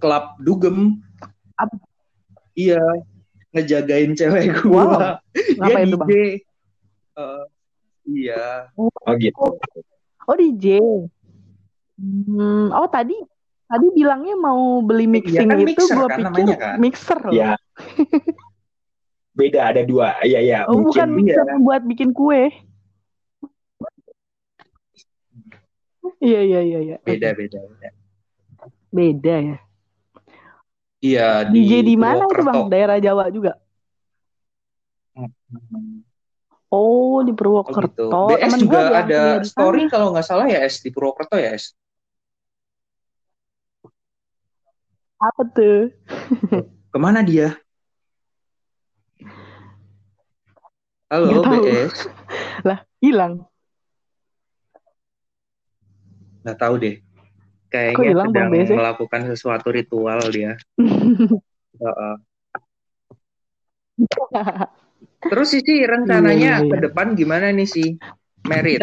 klub dugem apa? Iya ngejagain cewek gue wow. dia DJ itu, Uh, iya oh gitu oh DJ hmm, oh tadi tadi bilangnya mau beli iya mixing kan itu gue kan, pikir kan? mixer loh. Ya. Beda ada dua. Iya iya. Oh, bukan mixer ya. buat bikin kue. Iya iya iya iya. Beda beda beda. Beda ya. Iya di DJ di mana itu Bang? Daerah Jawa juga. Oh di Purwokerto. Oh, gitu. BS Temen juga ada story kalau nggak salah ya S di Purwokerto ya S. Apa tuh? [LAUGHS] Ke mana dia? Halo, BS. lah, hilang. Nggak tahu deh. Kayaknya hilang, sedang BS, melakukan sesuatu ritual dia. [LAUGHS] uh -uh. [LAUGHS] Terus sih rencananya iya, iya, ke iya. depan gimana nih sih? Merit.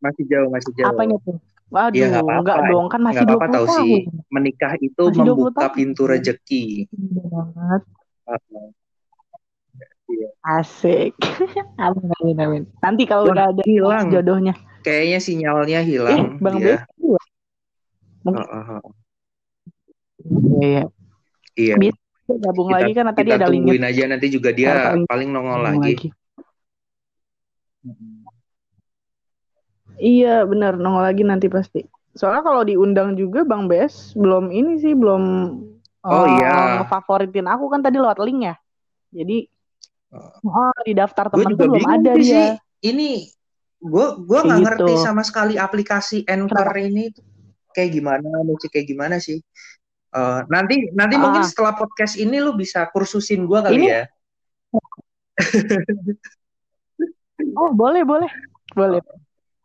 Masih jauh, masih jauh. Apanya tuh? Waduh, ya, gak apa -apa. enggak dong, kan masih gak apa -apa tahu tahun. sih. Menikah itu masih membuka pintu rezeki. Banget. Asik. [LAUGHS] amin, amin, amin. Nanti kalau udah ada hilang jodohnya. Kayaknya sinyalnya hilang. Eh, Bang dia. Uh. Iya. Iya. Bisa gabung kita, lagi kan tadi ada linknya. Kita aja nanti juga dia paling, paling nongol lagi. lagi. Iya benar nongol lagi nanti pasti. Soalnya kalau diundang juga Bang Bes belum ini sih belum Oh uh, iya. Favoritin aku kan tadi lewat link ya. Jadi Oh, di daftar teman tuh belum ada dia. Sih. Ini gue gue nggak gitu. ngerti sama sekali aplikasi Anchor ini kayak gimana, musik kayak gimana sih. Uh, nanti nanti ah. mungkin setelah podcast ini lu bisa kursusin gue kali ini... ya. [LAUGHS] oh boleh boleh boleh.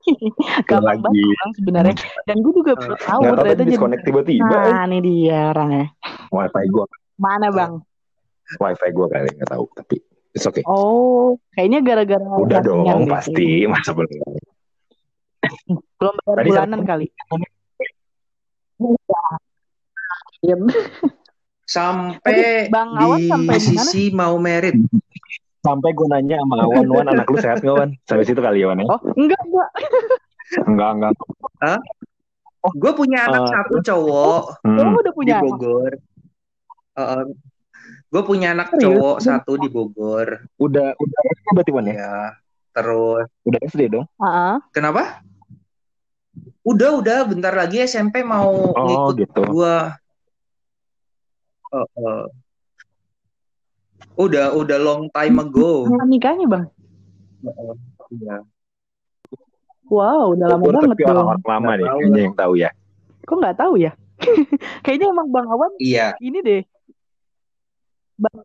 [LAUGHS] Gampang banget sebenarnya. Dan gue juga belum tahu Nggak ternyata jadi. tiba-tiba. Nah, ini dia orangnya. Wifi gue. Mana bang? Wifi gue kali nggak tahu tapi It's okay. Oh, kayaknya gara-gara Udah dong, pasti. [LAUGHS] Masa belum. Belum bayar Tadi bulanan sampai- kali. Iya. Sampai Bang Awan di sampai di sisi mau merit. Sampai gue nanya sama Awan, Wan anak lu sehat gak Wan? Sampai situ kali ya Wan ya? Oh, enggak, enggak. Enggak, enggak. Gue punya anak Eh, satu cowok Hmm. Kamu udah di punya anak? Bogor. Gue punya anak Serius? cowok satu di Bogor. Udah, udah SD berarti Wan ya? Ya, terus Udah SD dong? Heeh. kenapa? Udah, udah, bentar lagi SMP mau Oh ngikut gitu. gua. Oh, oh. Udah, udah long time ago. Kapan nikahnya, Bang? Oh, iya. Wow, udah lama Bogor, banget tapi dong. orang-orang lama nih kayaknya yang tahu ya. Kok nggak tahu ya? [LAUGHS] Kayaknya emang Bang Awan Iya, ini deh. Bang,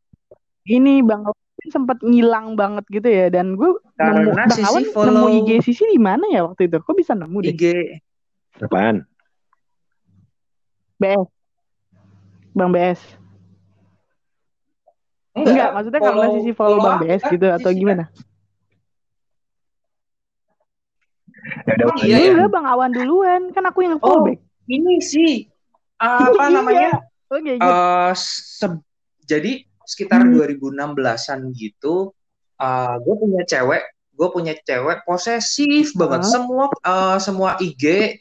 ini Bang Awan sempat ngilang banget gitu ya dan gue nemu karena Bang Sisi Awan nemu follow IG Sisi di mana ya waktu itu? Kok bisa nemu deh? IG. Apaan? BS. Bang BS. Enggak, maksudnya karena follow- Sisi follow Bang aku BS kan, gitu atau Sisi gimana? Ya udah, Oh, iya, ya. Bang Awan duluan, kan aku yang Oh, follow back. ini sih apa [LAUGHS] Iya. namanya? Oke, gitu. Eh, se- jadi sekitar Hmm. 2016-an gitu, gue punya cewek, gue punya cewek posesif banget. Semua eh, semua IG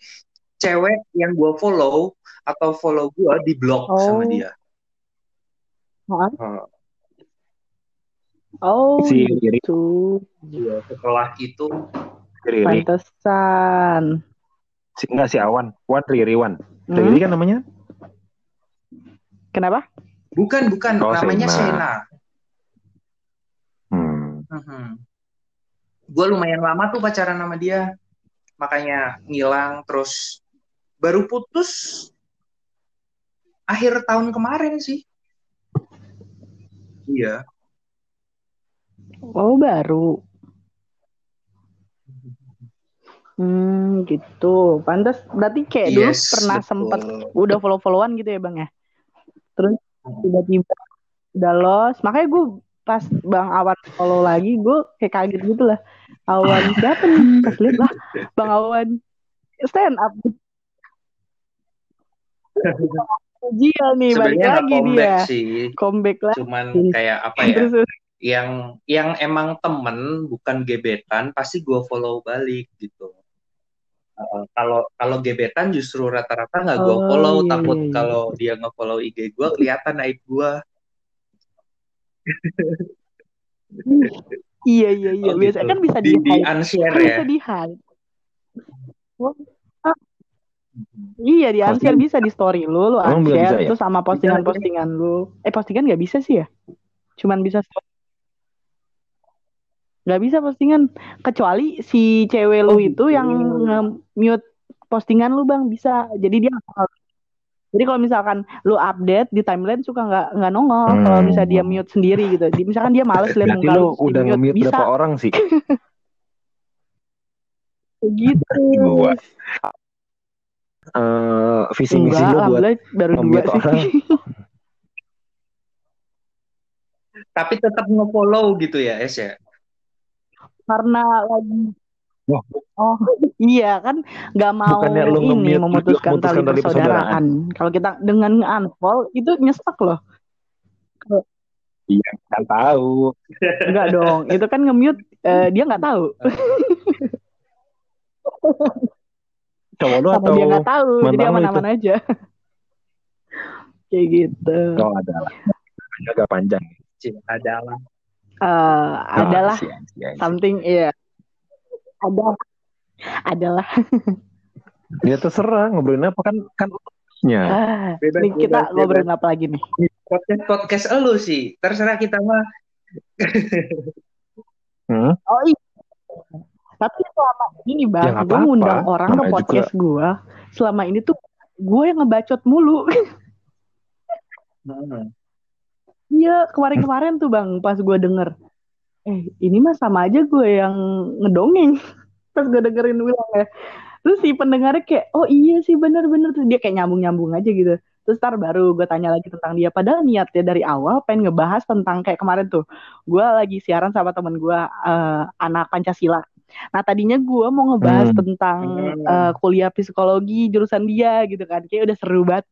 cewek yang gue follow atau follow gue di sama Oh. dia. Hah? Eh, Oh, si Riri, gitu. iya, setelah itu Riri. Pantesan. Si, enggak si Awan. Wan Riri Wan. Hmm? Riri kan namanya? Kenapa? Bukan bukan Oh, namanya Sena. Sena. Hmm. Gue lumayan lama tuh pacaran sama dia, makanya ngilang terus baru putus akhir tahun kemarin sih. Iya. Oh, baru. Hmm, gitu. Pantas berarti kayak dulu Yes, pernah betul. sempet udah follow-followan gitu ya, Bang ya. Terus tiba-tiba udah lost. Makanya gue pas Bang Awan follow lagi, gue kayak kaget gitu lah. Awan siapa nih? Pas lihat lah, Bang Awan stand up. Dia nih balik Sebenarnya lagi dia. comeback sih, Comeback lah. cuman kayak apa ya? Yang yang emang temen bukan gebetan pasti gue follow balik gitu. Kalau kalau gebetan justru rata-rata nggak gue Oh, follow iya, takut iya, iya. kalau dia nge-follow IG gue kelihatan aib gue. Iya iya iya. Oh, Biasanya gitu. kan bisa di, di di unshare Kan ya. bisa di hide. Oh, ah, Iya di unshare bisa di story lu, lu unshare bisa ya? terus sama postingan-postingan lu. Eh postingan nggak bisa sih ya? Cuman bisa story. Nggak bisa postingan kecuali si cewek lu Oh, itu gitu. yang nge-mute postingan lu bang bisa. Jadi dia. Jadi kalau misalkan lu update di timeline suka nggak nggak nongol. Hmm. Kalau misalnya dia mute sendiri gitu. Di, misalkan dia males lihat Berarti muka lu udah di-mute. nge-mute bisa. berapa orang sih? Gitu. Dua. Eh, visi misi lu buat baru dua sih. orang. Tapi tetap nge-follow gitu ya, Es ya. Karena lagi. Oh [LAUGHS] iya kan nggak mau Bukannya lu ini memutuskan tali persaudaraan. Kalau kita dengan unfollow itu nyesek loh. Iya, kan tahu. Enggak dong, itu kan nge-mute eh, dia nggak tahu. Cowok lu atau dia nggak tahu, jadi aman-aman aja. Kayak gitu. Oh, adalah. Agak panjang. Cing, adalah. Eh, adalah Oh, sian. something iya. Ada adalah [LAUGHS] Ya terserah ngobrolin apa kan kan nya. ah, ini kita bebas, ngobrolin apa lagi nih? Podcast podcast elu sih. Terserah kita mah. [LAUGHS] Hmm? Oh iya. Tapi selama ini Ya, bang, nggak gue ngundang orang ke Namanya podcast gue. Selama ini tuh gue yang ngebacot mulu. [LAUGHS] Hmm. Iya kemarin-kemarin tuh bang, pas gue denger, eh ini mah sama aja gue yang ngedongeng. [LAUGHS] Pas gue dengerin bilang ya. Terus si pendengarnya kayak, oh iya sih bener-bener. Terus dia kayak nyambung-nyambung aja gitu. Terus ntar baru gue tanya lagi tentang dia. Padahal niatnya dari awal pengen ngebahas tentang kayak kemarin tuh. Gue lagi siaran sama temen gue, eh, anak Pancasila. Nah tadinya gue mau ngebahas hmm. tentang uh, kuliah psikologi jurusan dia gitu kan, kayak udah seru banget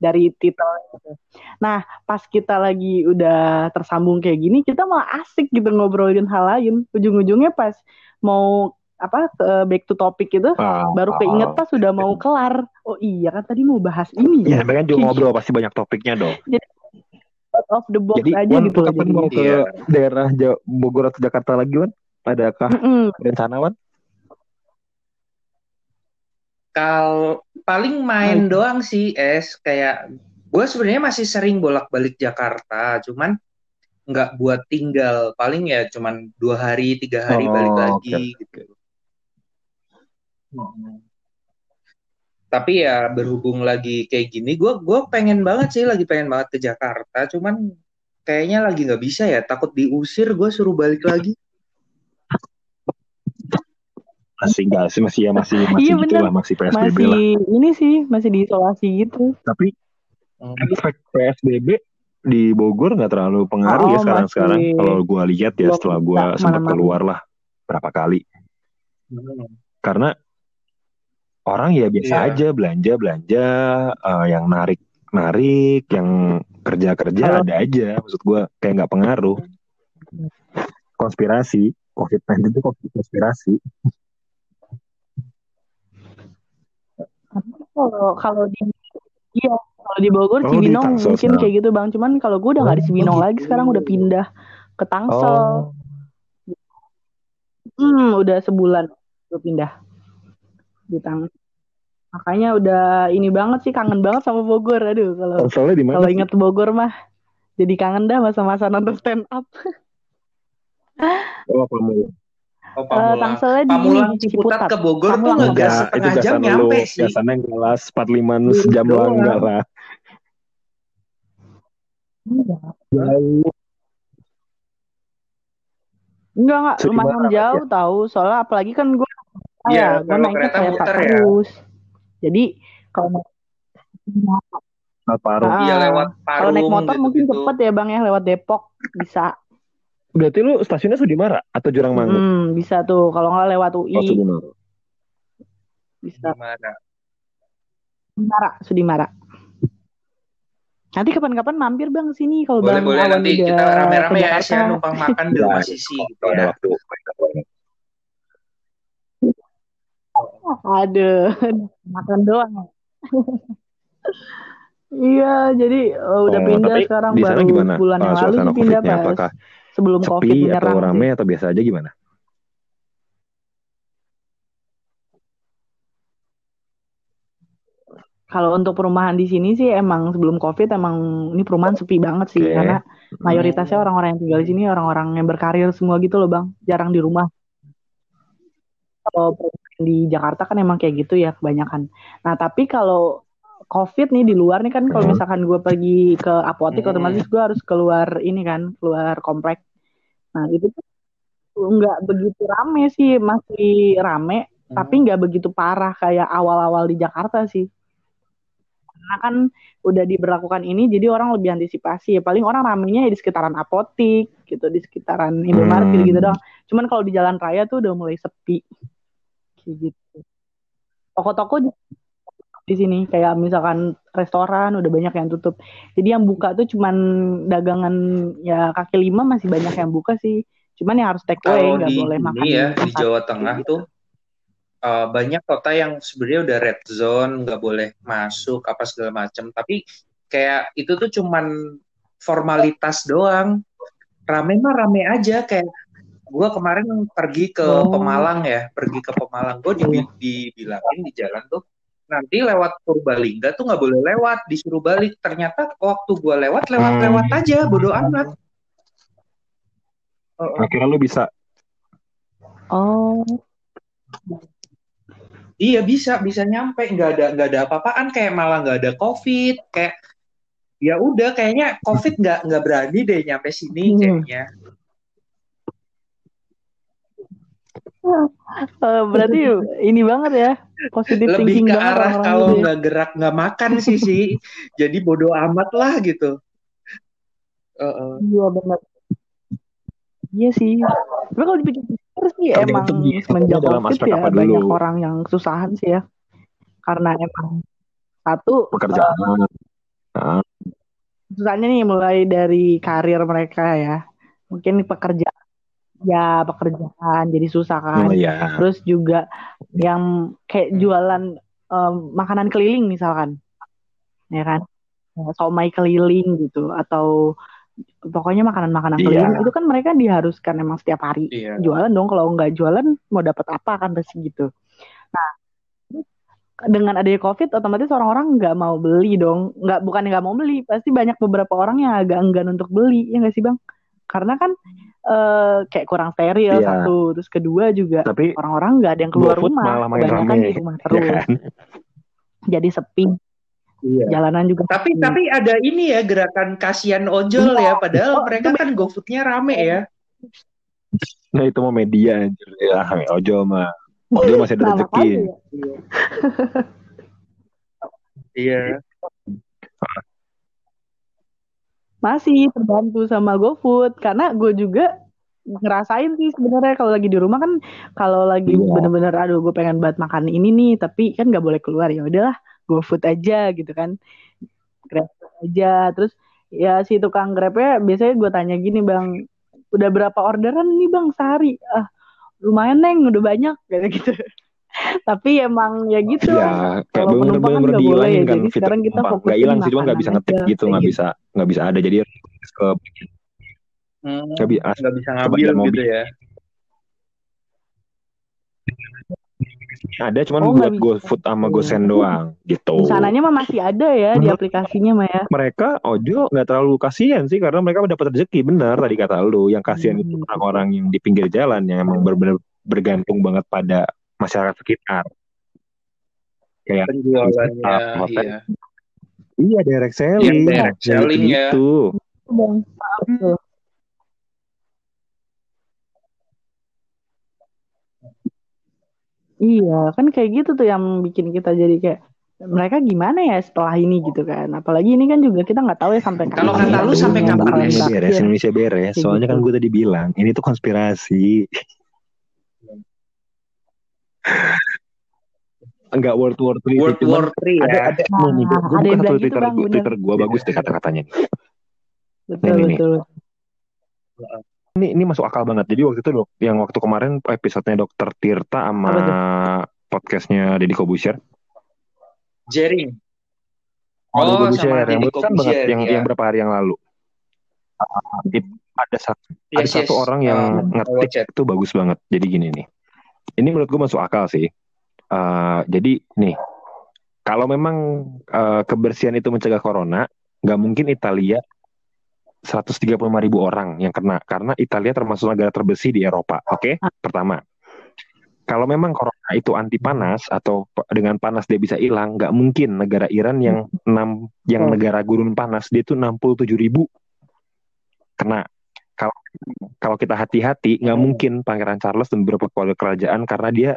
dari titel gitu. Nah pas kita lagi udah tersambung kayak gini, kita malah asik gitu ngobrolin hal lain. Ujung-ujungnya pas mau apa back to topic itu oh, baru keinget pas sudah mau kelar. Oh iya kan tadi mau bahas ini ya. Ya, juga ngobrol pasti banyak topiknya dong. Jadi out of the box Jadi, aja gitu. Kapan mau ke iya. daerah Bogor atau Jakarta lagi, Wan? Adakah mm -mm. rencana, Wan? Kalau paling main hmm. doang sih, es kayak gue sebenarnya masih sering bolak-balik Jakarta, cuman nggak buat tinggal. Paling ya cuman dua hari, tiga hari oh, balik lagi okay. gitu. Hmm. Tapi ya berhubung lagi kayak gini, gue gue pengen banget sih, lagi pengen banget ke Jakarta. Cuman kayaknya lagi nggak bisa ya, takut diusir. Gue suruh balik lagi. Masih enggak sih, masih ya masih [LAUGHS] masih iya, gitu lah, masih PSBB masih, lah. Ini sih masih diisolasi gitu. Tapi hmm. efek PSBB di Bogor nggak terlalu pengaruh ya oh, ya sekarang sekarang. Kalau gue lihat ya setelah gue sempat keluar lah berapa kali. Hmm. Karena orang ya biasa yeah. aja belanja belanja uh, yang narik narik yang kerja kerja Halo. ada aja maksud gue kayak nggak pengaruh konspirasi covid 19 itu konspirasi kalau kalau di iya kalau di Bogor oh, Cibinong di mungkin kayak gitu bang cuman kalau gue udah nggak oh, di Cibinong oh, lagi sekarang udah pindah ke Tangsel oh. hmm udah sebulan gue pindah di Tangsel Makanya udah ini banget sih kangen banget sama Bogor. Aduh kalau kalau inget Bogor mah jadi kangen dah masa-masa nonton stand up. oh. Oh, Pamulang. Uh, Tangselnya di Pamulang Ciputat, ke Bogor Pamulang. tuh enggak setengah jam nyampe lu. sih. Biasanya kelas 45 sejam lah enggak lah. Enggak enggak lumayan jauh ya? tahu soalnya apalagi kan gue ya, gue naiknya kayak terus. Ya. Jadi kalau mau Parung. Iya lewat Parung. Kalau naik motor gitu, mungkin gitu. cepet ya bang ya lewat Depok bisa. Berarti lu stasiunnya Sudimara atau Jurang Mangu? Hmm, bisa tuh. Kalau nggak lewat UI. Oh, Sudimara. Bisa. Sudimara. Sudimara, Sudimara. Nanti kapan-kapan mampir bang sini kalau boleh, bang boleh nanti kita rame-rame ya ya numpang makan di rumah Sisi gitu ya. Ada waktu. Aduh, makan doang. iya, jadi uh, udah oh, pindah sekarang baru gimana? bulan yang lalu sih pindah pas apakah sebelum sepi covid menyerang. Atau rame atau biasa aja gimana? Kalau untuk perumahan di sini sih emang sebelum covid emang ini perumahan sepi banget sih okay. karena mayoritasnya orang-orang yang tinggal di sini orang-orang yang berkarir semua gitu loh bang, jarang di rumah. Kalau di Jakarta kan emang kayak gitu ya kebanyakan. Nah tapi kalau COVID nih di luar nih kan kalau misalkan gue pergi ke apotek otomatis gue harus keluar ini kan keluar komplek. Nah itu tuh nggak begitu rame sih masih rame hmm. tapi nggak begitu parah kayak awal-awal di Jakarta sih. Karena kan udah diberlakukan ini jadi orang lebih antisipasi ya paling orang ramenya ya di sekitaran apotik gitu di sekitaran Indomaret hmm. gitu dong. Cuman kalau di jalan raya tuh udah mulai sepi gitu. Toko-toko di sini kayak misalkan restoran udah banyak yang tutup. Jadi yang buka tuh cuman dagangan ya kaki lima masih banyak yang buka sih. Cuman yang harus take away nggak boleh makan. Iya di Jawa Tengah gitu. tuh uh, banyak kota yang sebenarnya udah red zone nggak boleh masuk apa segala macam. Tapi kayak itu tuh cuman formalitas doang. Rame mah rame aja kayak gue kemarin pergi ke oh. Pemalang ya, pergi ke Pemalang. Gue di, dibilangin di jalan tuh nanti lewat Purbalingga tuh nggak boleh lewat, disuruh balik. Ternyata waktu gue lewat lewat-lewat hmm. aja, bodoh amat. Oh, Akhirnya lu bisa. Oh. Iya bisa, bisa nyampe. Nggak ada nggak ada apa-apaan, kayak malah nggak ada COVID, kayak ya udah kayaknya COVID nggak nggak berani deh nyampe sini hmm. kayaknya. Uh, berarti ini banget ya positif lebih ke arah kalau nggak gerak nggak makan sih sih jadi bodoh amat lah gitu uh, uh. iya benar iya sih tapi kalau dipikir sih emang semenjak COVID ya banyak orang yang kesusahan sih ya. Karena emang satu pekerjaan. Uh, nah. Susahnya nih mulai dari karir mereka ya. Mungkin pekerjaan ya pekerjaan jadi susah kan. Oh, iya. Terus juga yang kayak jualan um, makanan keliling misalkan. Ya kan? Somai keliling gitu atau pokoknya makanan-makanan iya. keliling itu kan mereka diharuskan emang setiap hari iya. jualan dong kalau nggak jualan mau dapat apa kan pasti gitu nah dengan adanya covid otomatis orang-orang nggak mau beli dong nggak bukan nggak mau beli pasti banyak beberapa orang yang agak enggan untuk beli ya nggak sih bang karena kan uh, kayak kurang steril iya. satu terus kedua juga Tapi, orang-orang nggak ada yang keluar rumah kebanyakan di rumah iya terus ya kan? jadi sepi Iya. Jalanan juga. Tapi sepi. tapi ada ini ya gerakan kasihan ojol iya. ya padahal oh, mereka kan GoFoodnya rame ya. Nah itu mau media ya ojol mah. Ojol masih ada rezeki. Ya. iya. Masih terbantu sama GoFood. Karena gue juga ngerasain sih sebenarnya kalau lagi di rumah kan kalau lagi iya. bener-bener aduh gue pengen buat makan ini nih tapi kan nggak boleh keluar. Ya udahlah GoFood aja gitu kan. Grab aja. Terus ya si tukang Grabnya biasanya gue tanya gini bang udah berapa orderan nih bang sehari? Ah lumayan neng udah banyak kayak gitu tapi emang ya gitu ya kayak bener bener kan boleh ya. kan jadi sekarang kita fokus nggak hilang sih cuma nggak bisa ngetik gitu nggak bisa nggak bisa ada jadi ke hmm, nggak hmm, bisa ngambil gitu ya ada cuman oh, buat GoFood sama GoSend doang gitu. Sananya mah masih ada ya di aplikasinya mah ya. Mereka Ojo nggak terlalu kasihan sih karena mereka dapat rezeki benar tadi kata lu. Yang kasihan hmm. itu orang-orang yang di pinggir jalan yang emang benar-benar bergantung banget pada masyarakat sekitar. Kayak penjualannya hotel. Iya. Iya direct selling. Iya, direct selling ya. Bang, Iya, kan kayak gitu tuh yang bikin kita jadi kayak mereka gimana ya setelah ini gitu kan. Apalagi ini kan juga kita nggak tahu ya sampai kapan. Kalau kata lu sampai kapan Indonesia beres, Indonesia beres. Soalnya kan gitu. gue tadi bilang ini tuh konspirasi. Enggak World War Three. World War Three ya. Ada ada nah, nih, gue buka gitu, Twitter, bang, Twitter gue bagus deh kata-katanya. Betul nih, betul. Nih ini ini masuk akal banget. Jadi waktu itu dok, yang waktu kemarin episodenya Dokter Tirta sama podcastnya Deddy Kobusier. Jering. Oh, oh Kobusier yang kan banget yang ya. yang berapa hari yang lalu. Uh, ada satu yes, ada yes. satu orang yang uh, ngetik itu bagus banget. Jadi gini nih. Ini menurut gue masuk akal sih. Uh, jadi nih, kalau memang uh, kebersihan itu mencegah corona, nggak mungkin Italia 135 ribu orang yang kena karena Italia termasuk negara terbersih di Eropa. Oke, okay? Ah. pertama. Kalau memang corona itu anti panas atau dengan panas dia bisa hilang, nggak mungkin negara Iran yang hmm. enam yang hmm. negara gurun panas dia itu 67 ribu kena. Kalau kalau kita hati-hati, nggak hmm. mungkin Pangeran Charles dan beberapa keluarga kerajaan karena dia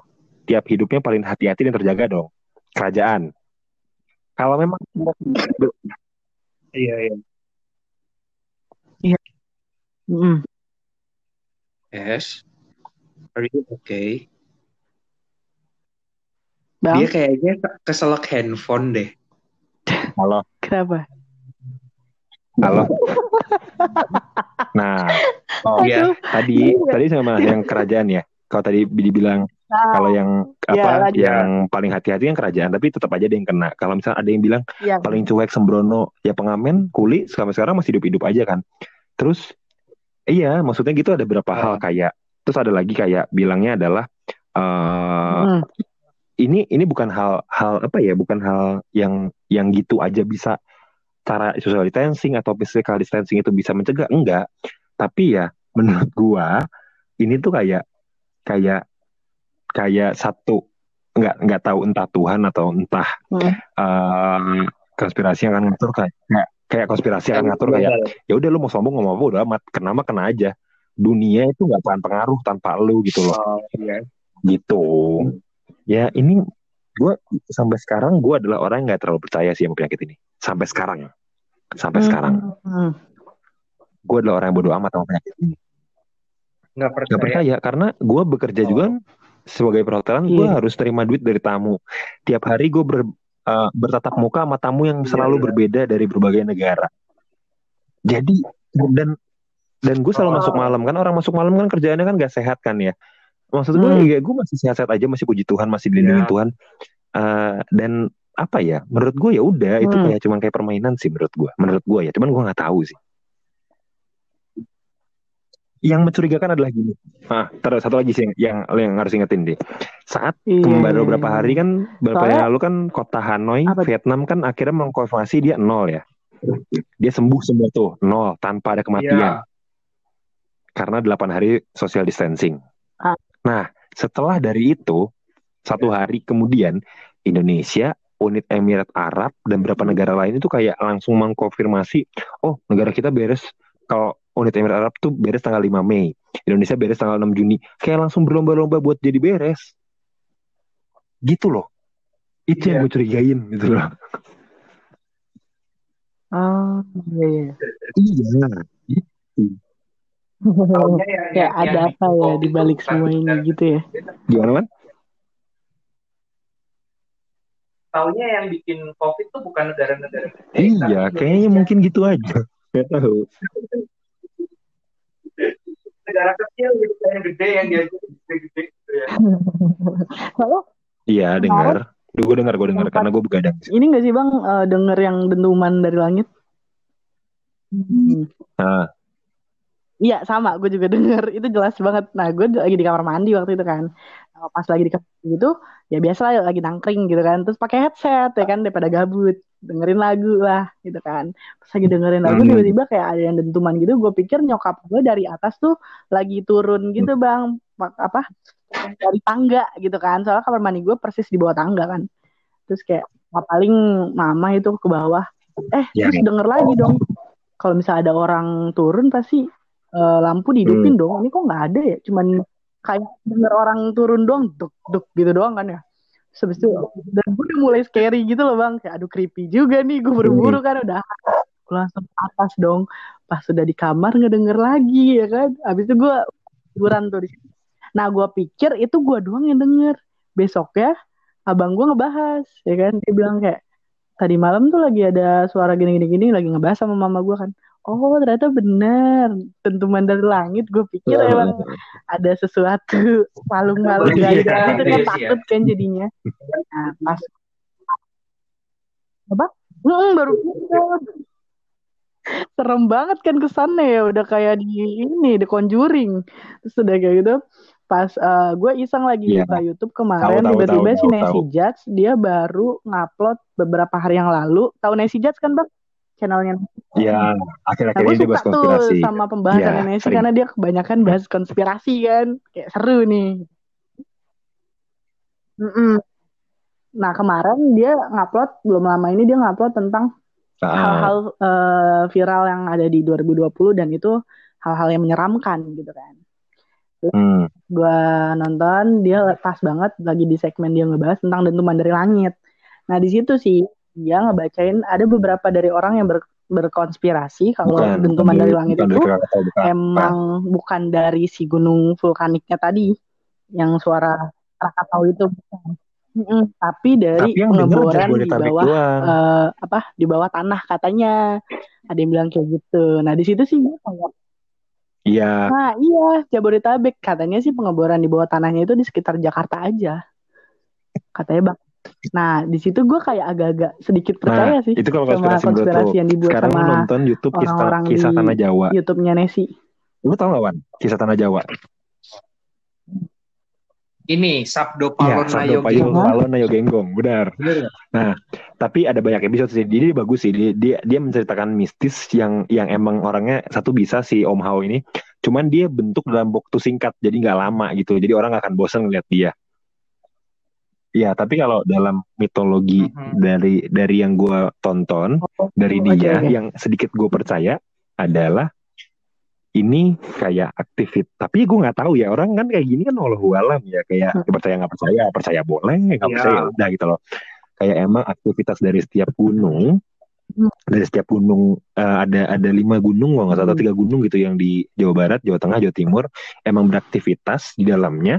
tiap hidupnya paling hati-hati dan terjaga dong kerajaan. Kalau memang [LAUGHS] iya iya Iya. Mm. Yes. Are you okay? Bang? Dia kayaknya keselak handphone deh. [LAUGHS] Halo. Kenapa? Halo. [LAUGHS] nah, oh ya tadi tadi sama yang kerajaan ya. Kalau tadi dibilang nah, kalau yang apa ya, yang paling hati-hati yang kerajaan tapi tetap aja ada yang kena. Kalau misalnya ada yang bilang ya. paling cuek sembrono ya pengamen kuli sampai sekarang masih hidup-hidup aja kan. Terus iya, maksudnya gitu ada beberapa hal kayak terus ada lagi kayak bilangnya adalah uh, hmm. ini ini bukan hal hal apa ya, bukan hal yang yang gitu aja bisa cara social distancing atau physical distancing itu bisa mencegah enggak. Tapi ya menurut gua ini tuh kayak kayak kayak satu nggak nggak tahu entah Tuhan atau entah hmm. uh, konspirasi yang akan ngatur kayak kayak konspirasi yang ngatur kayak ya udah lu mau sombong ngomong apa udah amat kena mah kena aja dunia itu nggak akan pengaruh tanpa lu gitu loh oh, iya. gitu ya ini gue sampai sekarang gue adalah orang yang nggak terlalu percaya sih sama penyakit ini sampai sekarang sampai hmm. sekarang hmm. gue adalah orang yang bodoh amat sama penyakit ini nggak percaya. Gak percaya karena gue bekerja Oh. juga sebagai perhotelan gue Iya. harus terima duit dari tamu. Tiap hari gue ber, uh, bertatap muka sama tamu yang Iya, selalu iya. berbeda dari berbagai negara. Jadi dan dan gue selalu Oh. masuk malam kan orang masuk malam kan kerjaannya kan gak sehat kan ya. Maksud gue Hmm. ya gue masih sehat-sehat aja masih puji Tuhan masih dilindungi Iya. Tuhan. Uh, dan apa ya menurut gue ya udah itu Hmm. kayak cuman kayak permainan sih menurut gue menurut gue ya cuman gue nggak tahu sih yang mencurigakan adalah gini ah terus satu lagi sih yang yang, yang harus ingetin deh saat Iya, kemarin iya, beberapa iya. hari kan beberapa Soalnya- yang lalu kan kota Hanoi Apa? Vietnam kan akhirnya mengkonfirmasi dia nol ya dia sembuh semua tuh nol tanpa ada kematian Iya. karena 8 hari social distancing. Ah. Nah, setelah dari itu, satu hari kemudian Indonesia, unit Emirat Arab dan beberapa negara lain itu kayak langsung mengkonfirmasi, oh negara kita beres kalau unit Emirat Arab tuh beres tanggal 5 Mei, Indonesia beres tanggal 6 Juni, kayak langsung berlomba-lomba buat jadi beres. Gitu loh. Itu yang Iya. gue curigain gitu loh. Oh, iya, iya. Iya. Taunya yang, Kayak yang- ada yang apa ya di balik semua ini gitu ya. Gimana man? Taunya yang bikin COVID tuh bukan negara-negara Iya, kayaknya Indonesia. mungkin gitu aja. Gak tahu. negara kecil gitu yang gede yang diajarin gede-gede gitu ya. [LAUGHS] Lalu Iya, dengar. Gue dengar, gue dengar karena gue begadang. ini gak sih bang eh, denger yang dentuman dari langit? Hmm. Nah, Iya sama, gue juga denger itu jelas banget. Nah gue lagi di kamar mandi waktu itu kan, Nah, pas lagi di kamar mandi gitu, ya biasa lah lagi nangkring gitu kan, terus pakai headset ya kan daripada gabut, dengerin lagu lah gitu kan. Pas lagi dengerin lagu Hmm. tiba-tiba kayak ada yang dentuman gitu, gue pikir nyokap gue dari atas tuh lagi turun gitu bang, Mak- apa dari tangga gitu kan, soalnya kamar mandi gue persis di bawah tangga kan. Terus kayak ah, paling mama itu ke bawah, eh Ya. terus denger lagi dong, kalau misalnya ada orang turun pasti eh, lampu dihidupin dong. Ini kok nggak ada ya? Cuman kayak denger orang turun doang, duk duk gitu doang kan ya. Itu, dan gue udah mulai scary gitu loh bang. Kayak aduh creepy juga nih. Gue buru-buru kan udah. Gue langsung atas dong. Pas sudah di kamar ngedenger lagi ya kan. Habis itu gue tiduran tuh di. Nah gue pikir itu gue doang yang denger. Besoknya abang gue ngebahas ya kan. Dia bilang kayak tadi malam tuh lagi ada suara gini-gini-gini lagi ngebahas sama mama gue kan. Oh ternyata bener dentuman dari langit. Gue pikir emang ada sesuatu [LAUGHS] palung-palung Iya, gaib gitu kan iya sih, takut kan jadinya. Nah pas apa? Mm, baru serem banget kan kesannya ya udah kayak di ini di Conjuring terus udah kayak gitu pas gue iseng lagi Iya. buka YouTube kemarin tiba-tiba si Nancy. Judge dia baru ngupload beberapa hari yang lalu tahu Nancy Judge kan bang channelnya ya Nah, akhir-akhir gue ini suka bahas konspirasi. tuh sama pembahasan Iya, Nancy karena dia kebanyakan bahas konspirasi kan, kayak seru nih. Mm-mm. Nah kemarin dia ngupload belum lama ini dia ngupload tentang Ah, hal-hal eh, viral yang ada di 2020 dan itu hal-hal yang menyeramkan gitu kan. hmm. Gue nonton dia pas banget lagi di segmen dia ngebahas tentang dentuman dari langit. Nah di situ sih dia ngebacain. Ada beberapa dari orang yang ber- berkonspirasi kalau Bukan, dentuman dari langit bukan itu dari bukan. emang bukan dari si gunung vulkaniknya tadi yang suara Krakatau itu. Bukan. Tapi dari Tapi pengeboran di bawah eh, apa di bawah tanah katanya. Ada yang bilang kayak gitu. Nah di situ sih gue kayak Iya, nah iya Jabodetabek. Katanya sih pengeboran di bawah tanahnya itu di sekitar Jakarta aja. Katanya bang nah di situ gue kayak agak-agak sedikit percaya nah sih itu kalau sama konspirasi konspirasi yang dibuat Sekarang sama nonton YouTube kisah, orang-orang kisah di Tanah Jawa. YouTube-nya Nesi Lu tau gak Wan? Kisah Tanah Jawa. Ini Sabdo Iya, Palon Sabdo Nayo Genggong. Palon Nayo Genggong, benar. Bener nggak? Tapi ada banyak episode sih. Jadi dia bagus sih. Dia, dia dia menceritakan mistis yang yang emang orangnya satu bisa si Om Hao ini. Cuman dia bentuk dalam waktu singkat, jadi nggak lama gitu. Jadi orang nggak akan bosan ngeliat dia. Iya, tapi kalau dalam mitologi Mhm. dari dari yang gue tonton dari Oke, dia yang sedikit gue percaya adalah ini kayak aktivit tapi gue nggak tahu ya orang kan kayak gini kan walau alam ya kayak Hmm. percaya nggak percaya percaya boleh nggak Iya. percaya ya udah gitu loh kayak emang aktivitas dari setiap gunung Hmm. Dari setiap gunung uh, ada ada lima gunung nggak atau hmm. tiga gunung gitu yang di Jawa Barat, Jawa Tengah, Jawa Timur emang beraktivitas di dalamnya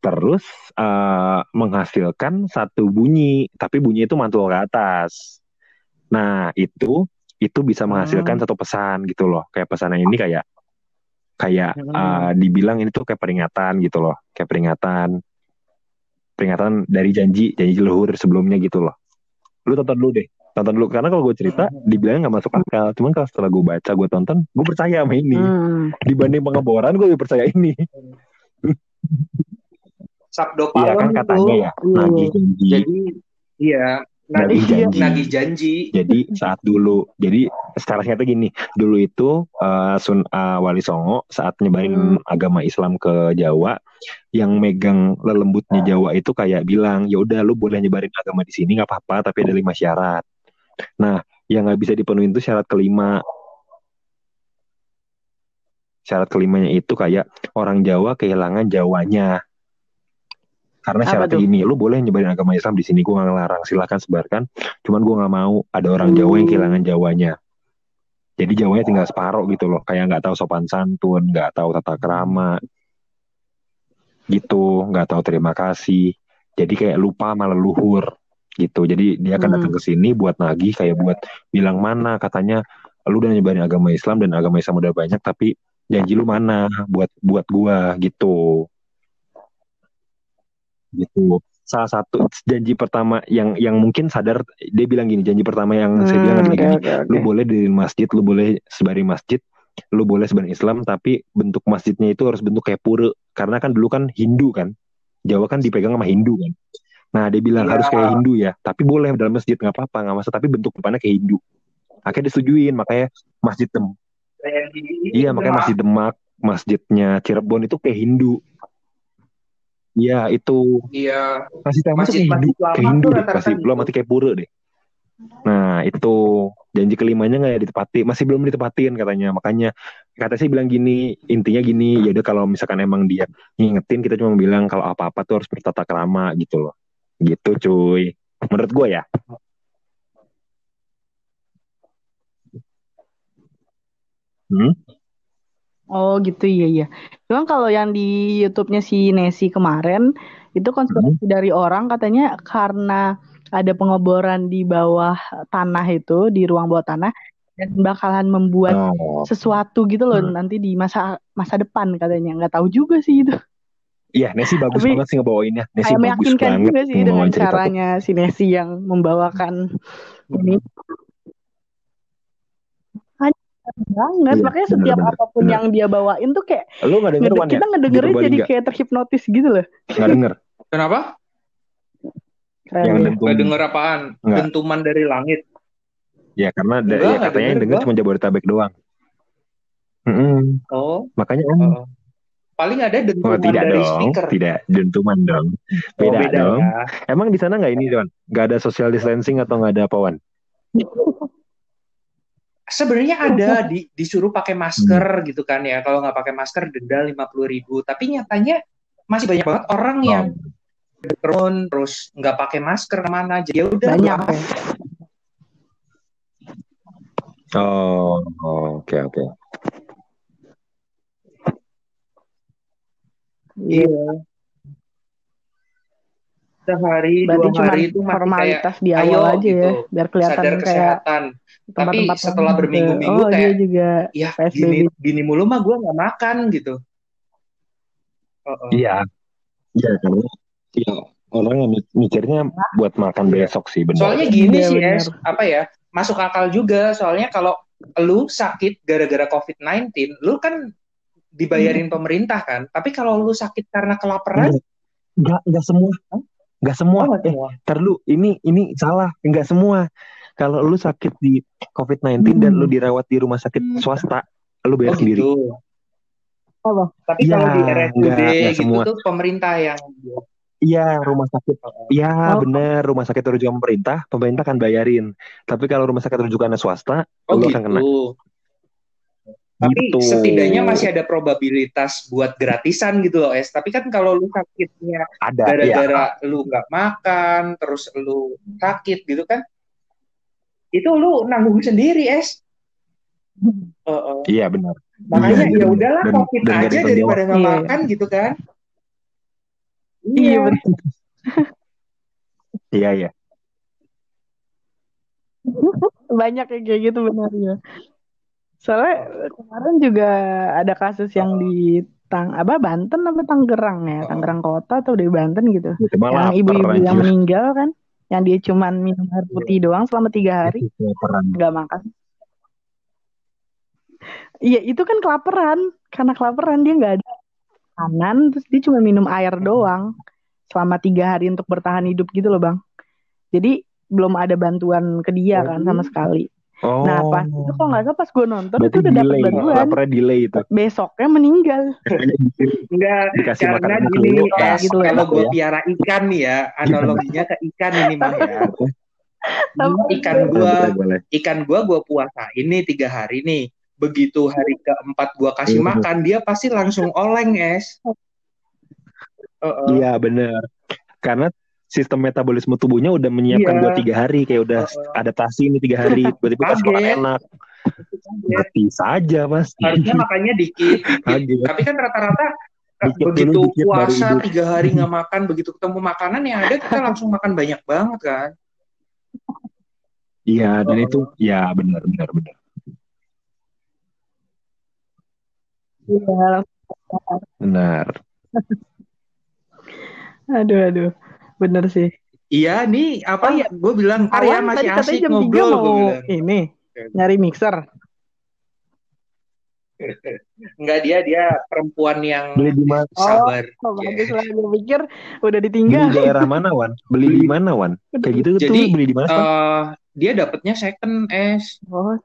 terus uh, menghasilkan satu bunyi, tapi bunyi itu mantul ke atas. Nah itu itu bisa menghasilkan hmm. satu pesan gitu loh, kayak pesannya ini kayak kayak hmm. uh, dibilang ini tuh kayak peringatan gitu loh, kayak peringatan peringatan dari janji janji leluhur sebelumnya gitu loh. Lu tonton dulu deh, tonton dulu karena kalau gue cerita hmm. dibilangnya nggak masuk akal. Cuman kalau setelah gue baca, gue tonton, gue percaya sama ini. Hmm. Dibanding pengeboran, gue lebih percaya ini. [LAUGHS] Sabdo Palem iya kan katanya ya, nagih janji. Jadi iya, nagih janji. Nagih janji. Jadi saat dulu, jadi secara singkatnya gini, dulu itu uh, Sun uh, Wali Songo saat nyebarin hmm. agama Islam ke Jawa, yang megang lelembutnya Jawa itu kayak bilang, ya udah lu boleh nyebarin agama di sini nggak apa-apa, tapi ada lima syarat. Nah, yang nggak bisa dipenuhi itu syarat kelima. Syarat kelimanya itu kayak orang Jawa kehilangan Jawanya karena syaratnya ini lu boleh nyebarin agama Islam di sini gue gak ngelarang silahkan sebarkan. Cuman gue nggak mau ada orang Jawa yang kehilangan Jawanya. Jadi Jawanya tinggal separoh gitu loh kayak nggak tahu sopan santun nggak tahu tata kerama gitu nggak tahu terima kasih. Jadi kayak lupa malah luhur gitu. Jadi dia akan hmm. datang ke sini buat nagih kayak buat bilang mana katanya lu udah nyebarin agama Islam dan agama Islam udah banyak tapi janji lu mana buat buat gua gitu gitu. Salah satu janji pertama yang yang mungkin sadar dia bilang gini janji pertama yang hmm, saya bilang okay, gini okay, okay. lu boleh di masjid lu boleh sebari masjid lu boleh sebarin Islam tapi bentuk masjidnya itu harus bentuk kayak pura. Karena kan dulu kan Hindu kan Jawa kan dipegang sama Hindu kan. Nah dia bilang ya. harus kayak Hindu ya tapi boleh dalam masjid nggak apa-apa nggak masalah tapi bentuk depannya kayak Hindu. Akhirnya disetujuin makanya masjid Dem iya makanya masjid Demak masjidnya Cirebon itu kayak Hindu Iya itu. Iya. Masih tamat masih kayak Hindu, kayak Hindu deh. Masih belum mati kayak pura deh. Nah itu janji kelimanya nggak ditepati, masih belum ditepatin katanya. Makanya kata saya bilang gini, intinya gini, ya udah kalau misalkan emang dia ngingetin, kita cuma bilang kalau apa-apa tuh harus bertata krama gitu loh. Gitu cuy. Menurut gue ya. Hmm? Oh gitu iya iya. Cuman kalau yang di YouTube-nya si Nesi kemarin itu konspirasi hmm. dari orang katanya karena ada pengeboran di bawah tanah itu di ruang bawah tanah dan bakalan membuat oh. sesuatu gitu loh hmm. nanti di masa masa depan katanya nggak tahu juga sih itu. Iya, Nesi bagus Tapi, banget sih ngebawainnya. Nesi bagus meyakinkan banget juga sih dengan caranya si Nesi yang membawakan ini banget iya, makanya setiap bener, apa pun bener. yang dia bawain tuh kayak lu gak denger ngede- kita ya? ngedengerin jadi gak? kayak terhipnotis gitu loh nggak denger [LAUGHS] kenapa Keren yang dentum. Gak denger apaan Nggak. dentuman dari langit ya karena ya, katanya yang denger cuma Jabodetabek doang mm -hmm. oh makanya oh. oh. paling ada dentuman oh, tidak dari dong, speaker tidak dentuman dong oh, beda, oh, beda dong ya. emang di sana nggak ini Don nggak ada social distancing atau nggak ada apaan [LAUGHS] sebenarnya ada di, disuruh pakai masker hmm. gitu kan ya. Kalau nggak pakai masker denda lima puluh ribu. Tapi nyatanya masih banyak banget orang oh. yang turun terus nggak pakai masker ke mana. Jadi ya udah. Banyak ya. oh oke oke. Iya sehari Berarti dua hari itu formalitas kayak, di awal aja ya gitu, biar kelihatan sadar kayak kesehatan. tapi setelah berminggu-minggu oh, kayak juga. Ya gini gini mulu mah gue nggak makan gitu. Oh, oh. iya. Iya karena ya orang yang mikirnya buat makan besok sih benar. Soalnya gini ya, sih es apa ya masuk akal juga. Soalnya kalau lu sakit gara-gara covid-19 lu kan dibayarin hmm. pemerintah kan. Tapi kalau lu sakit karena kelaparan nggak nggak semua Enggak semua. Oh, eh, terlalu ini ini salah. Enggak semua. Kalau lu sakit di COVID-19 hmm. dan lu dirawat di rumah sakit hmm. swasta, lu bayar oh, sendiri. Gitu. Oh, Tapi ya, kalau di RSUD gitu semua. tuh pemerintah yang Iya, rumah sakit. Iya, oh. bener. Rumah sakit rujukan pemerintah, pemerintah kan bayarin. Tapi kalau rumah sakit rujukan swasta, oh, lu gitu. akan kena. Tapi gitu. setidaknya masih ada probabilitas buat gratisan gitu loh, Es. Tapi kan kalau lu sakitnya gara-gara ya. lu nggak makan, terus lu sakit gitu kan, itu lu nanggung sendiri es uh, uh. iya benar makanya iya, ya udahlah covid dan aja daripada nggak iya. makan gitu kan iya, iya betul iya iya [LAUGHS] banyak yang kayak gitu benar ya soalnya kemarin juga ada kasus yang di Tang apa Banten apa Tangerang ya? Tangerang kota atau di Banten gitu. Yang ibu-ibu yang meninggal kan yang dia cuman minum air putih doang selama tiga hari nggak makan. Iya itu kan kelaparan. Karena kelaparan dia nggak ada makanan terus dia cuma minum air doang selama tiga hari untuk bertahan hidup gitu loh bang. Jadi belum ada bantuan ke dia kan sama sekali Oh. Nah pas itu kok nggak salah pas gue nonton Berarti itu udah dapat bantuan. Laparnya delay itu. Besoknya meninggal. Enggak. Dikasih karena makan gini eh, gitu kalau gue piara ikan nih ya analoginya ke ikan ini mah ya. ikan gue ikan gue gue puasa ini tiga hari nih. Begitu hari keempat gue kasih makan dia pasti langsung oleng es. Iya uh -uh. bener. Karena sistem metabolisme tubuhnya udah menyiapkan yeah. buat tiga hari kayak udah uh, adaptasi ini tiga hari [LAUGHS] berarti pas makan enak. Mati saja pasti harusnya makannya dikit, [LAUGHS] dikit. tapi kan rata-rata begitu dulu, dikit, puasa tiga hari [LAUGHS] nggak makan begitu ketemu makanan yang ada kita langsung makan banyak banget kan? Iya dan itu ya benar benar benar. Iya. Benar. Aduh aduh bener sih. Iya nih apa ya gue bilang Arya masih asik jam ngobrol mau ini nyari mixer. Enggak dia dia perempuan yang beli di mana? Sabar. Oh, oh bagus lah gue pikir udah ditinggal. Beli di daerah mana Wan? Beli di mana Wan? Kayak gitu Jadi, tuh beli di mana? Uh, dia dapatnya second es. Oh.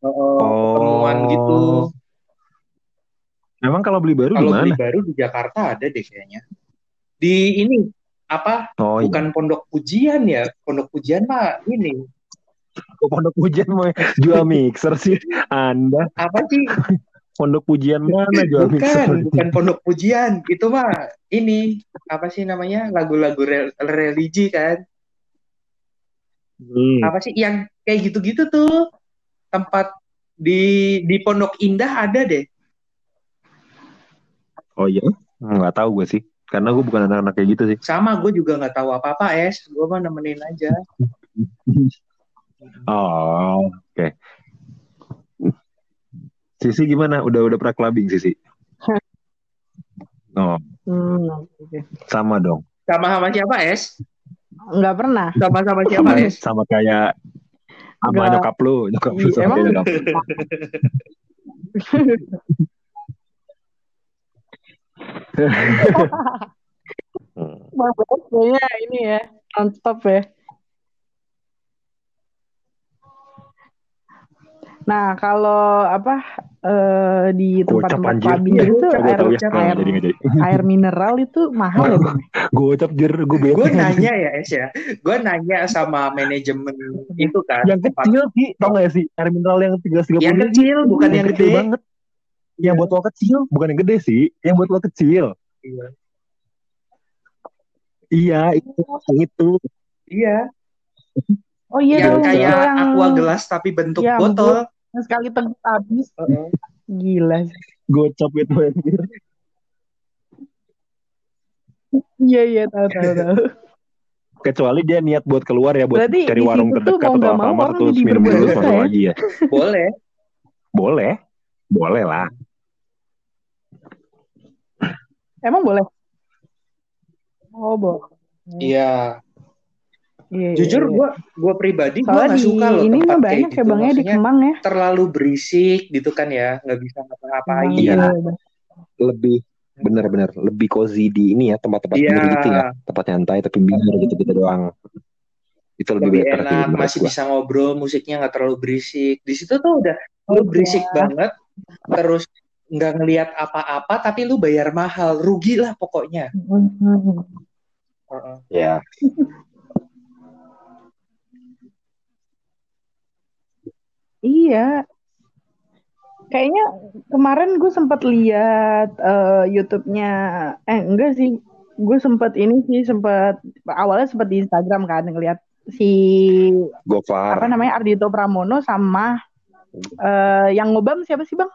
Oh, temuan gitu. Memang kalau beli baru di mana? Kalau beli baru di Jakarta ada deh kayaknya. Di ini apa oh, iya. bukan iya. pondok pujian ya pondok pujian mah ini. Oh, pondok pujian mau jual mixer sih anda. Apa sih? Pondok pujian mana jual bukan, mixer? bukan pondok pujian. Itu mah ini apa sih namanya lagu-lagu re religi kan. Hmm. apa sih yang kayak gitu-gitu tuh tempat di di pondok indah ada deh. Oh iya? Nggak tahu gue sih karena gue bukan anak-anak kayak gitu sih. Sama, gue juga nggak tahu apa-apa, Es. Gue mah nemenin aja. [LAUGHS] oh, oke. Okay. Sisi gimana? Udah udah pernah clubbing Sisi? Oh. Hmm, okay. Sama dong. Sama sama siapa, Es? Nggak pernah. Sama sama siapa, Es? Sama kayak sama nyokap lu, nyokap lu sama Emang? nyokap [LAUGHS] Mabuk kayaknya ini ya, nonstop ya. Nah, kalau apa uh, di tempat-tempat clubbing itu air, ya. air, jadi, jadi. air mineral itu mahal ya, Bang? gue ucap jer, gue Gue nanya ya, Es ya. Gue nanya sama manajemen itu kan. Yang kecil sih, tau gak sih? Air mineral yang tiga tiga Yang kecil, bukan yang, gede. banget. Yang buat lo kecil, bukan yang gede sih. Yang buat lo kecil. Iya. Iya, itu itu. Iya. Oh iya yang kayak yang... aqua gelas tapi bentuk ya, botol. Yang sekali teguk habis. Uh -uh. Gila. Gocap itu anjir. Iya iya tahu tahu tahu. Kecuali dia niat buat keluar ya buat Berarti cari warung terdekat atau Alfamart terus minum dulu masuk lagi ya. Boleh. Boleh. Boleh lah. Emang boleh? Oh, boleh. Iya. Iya, Jujur gue iya. gue pribadi gue gak suka loh ini tempat banyak kayak gitu. Bangnya di Kemang ya. Terlalu berisik gitu kan ya, nggak bisa ngapa-ngapain. Iya. iya. Lebih benar-benar lebih cozy di ini ya tempat-tempat iya. gitu ya, tempat nyantai tapi biar gitu-gitu doang. Itu lebih, lebih enak, masih bisa ngobrol, musiknya nggak terlalu berisik. Di situ tuh udah oh, lu berisik ya. banget, terus nggak ngelihat apa-apa tapi lu bayar mahal. Rugi lah pokoknya. Uh-uh. ya. [LAUGHS] Iya. Kayaknya kemarin gue sempat lihat uh, YouTube-nya. Eh enggak sih. Gue sempat ini sih sempat awalnya sempat di Instagram kan ngeliat si Gofar. apa namanya Ardito Pramono sama uh, yang ngobam siapa sih bang?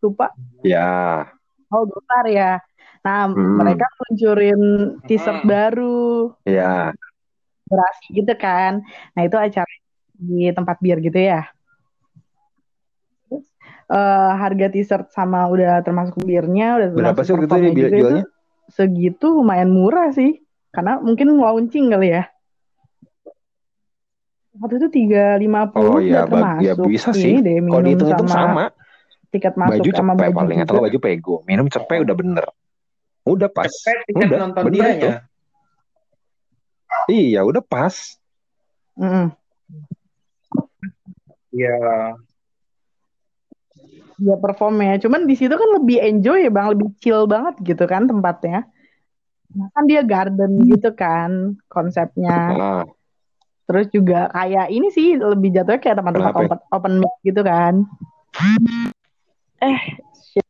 Lupa. Ya. Oh Gofar ya. Nah hmm. mereka luncurin teaser hmm. baru. Ya. Berasi gitu kan. Nah itu acara di tempat bir gitu ya. uh, harga t-shirt sama udah termasuk birnya udah berapa sih gitu ya jualnya? segitu lumayan murah sih karena mungkin launching kali ya waktu itu tiga lima puluh oh, iya, termasuk ya bisa sih deh, kalau dihitung itu sama tiket masuk baju sama baju paling atau baju pego minum cepet udah bener udah pas cepet tiket udah nonton bener dia ya iya udah pas mm -mm. ya dia perform ya. Cuman di situ kan lebih enjoy ya bang, lebih chill banget gitu kan tempatnya. Nah, kan dia garden gitu kan konsepnya. Nah. Terus juga kayak ini sih lebih jatuhnya kayak teman-teman open, open mic gitu kan. Eh, shit.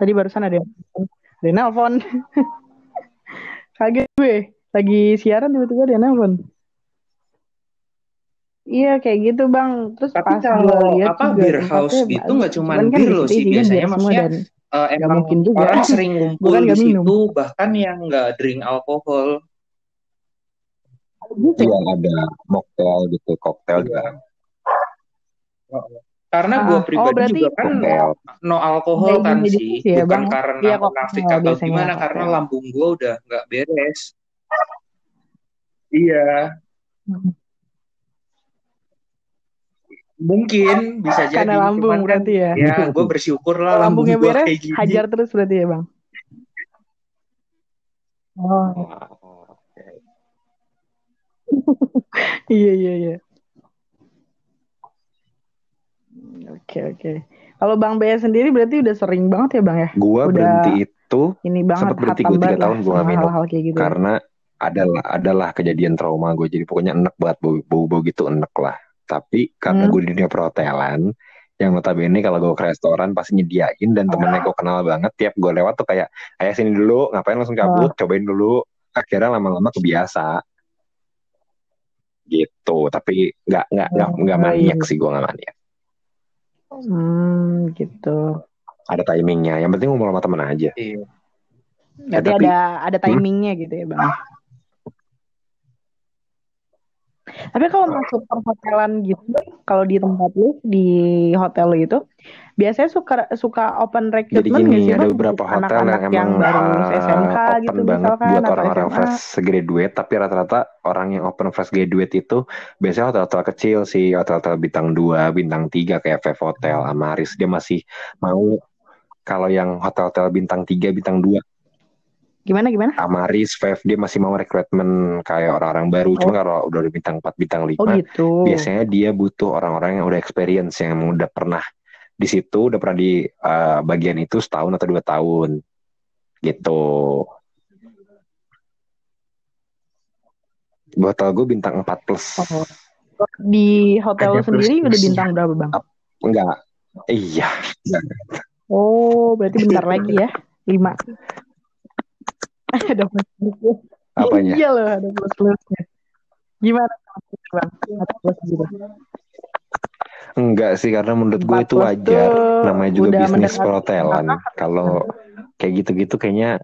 Tadi barusan ada ada nelpon. [LAUGHS] Kaget gue. Lagi siaran tiba-tiba dia nelpon. Iya kayak gitu bang. Terus Tapi pas kalau lihat apa beer house gitu nggak cuma kan bir loh sih biasanya maksudnya dan uh, emang mungkin juga. orang sering [LAUGHS] ngumpul di situ bahkan yang nggak drink alkohol. Gitu. Iya ada mocktail gitu, koktail juga. Karena gue ah, pribadi oh, juga kan cocktail. no alkohol kan sih, ya, bukan bang. karena ya, munafik atau gimana, karena lambung gue udah nggak beres. Iya. Hmm. Mungkin bisa jadi. Karena lambung Cuman kan berarti ya. Ya, gue bersyukur lah lambungnya lambung beres, kayak hajar terus berarti ya bang. Oh. [LAUGHS] iya iya iya. Oke oke. Kalau Bang Bea sendiri berarti udah sering banget ya Bang ya? Gua udah berhenti itu ini banget sempat berhenti gue tiga tahun gue minum hal -hal kayak gitu. karena adalah adalah kejadian trauma gue jadi pokoknya enek banget bau bau gitu enek lah tapi karena hmm. gue di dunia perhotelan, yang notabene kalau gue ke restoran pasti nyediain dan temennya gue kenal banget tiap gue lewat tuh kayak ayah sini dulu ngapain langsung cabut oh. cobain dulu akhirnya lama-lama kebiasa gitu tapi nggak nggak nggak oh, nggak maniak sih gue nggak maniak hmm gitu ada timingnya yang penting ngomong sama temen aja iya. Berarti ya, tapi, ada ada hmm? timingnya hmm? gitu ya bang Tapi kalau masuk perhotelan gitu, kalau di tempat lu di hotel lu itu, biasanya suka suka open recruitment Jadi gini, sih, ada beberapa hotel anak -anak yang emang yang baru SMK open gitu banget misalkan, buat orang-orang fresh graduate, tapi rata-rata orang yang open fresh graduate itu biasanya hotel-hotel kecil sih, hotel-hotel bintang 2, bintang 3 kayak Five Hotel, Amaris, dia masih mau kalau yang hotel-hotel bintang 3, bintang 2 Gimana gimana? Amaris, Five dia masih mau rekrutmen kayak orang-orang baru. Oh. Cuma kalau udah bintang 4, bintang 5, oh, gitu. biasanya dia butuh orang-orang yang udah experience yang udah pernah di situ, udah pernah di uh, bagian itu setahun atau dua tahun. Gitu. Buat tau gue bintang 4 plus. Oh. Di hotel Ada sendiri udah bintang berapa bang? Enggak. Iya. Oh, berarti bentar lagi ya. 5. [LAUGHS] ada plus plusnya. Apanya? Iya loh ada plus plusnya. Gimana bang? Ada plus juga. Enggak sih karena menurut gue itu wajar. Namanya juga bisnis perhotelan. Kalau kayak gitu-gitu kayaknya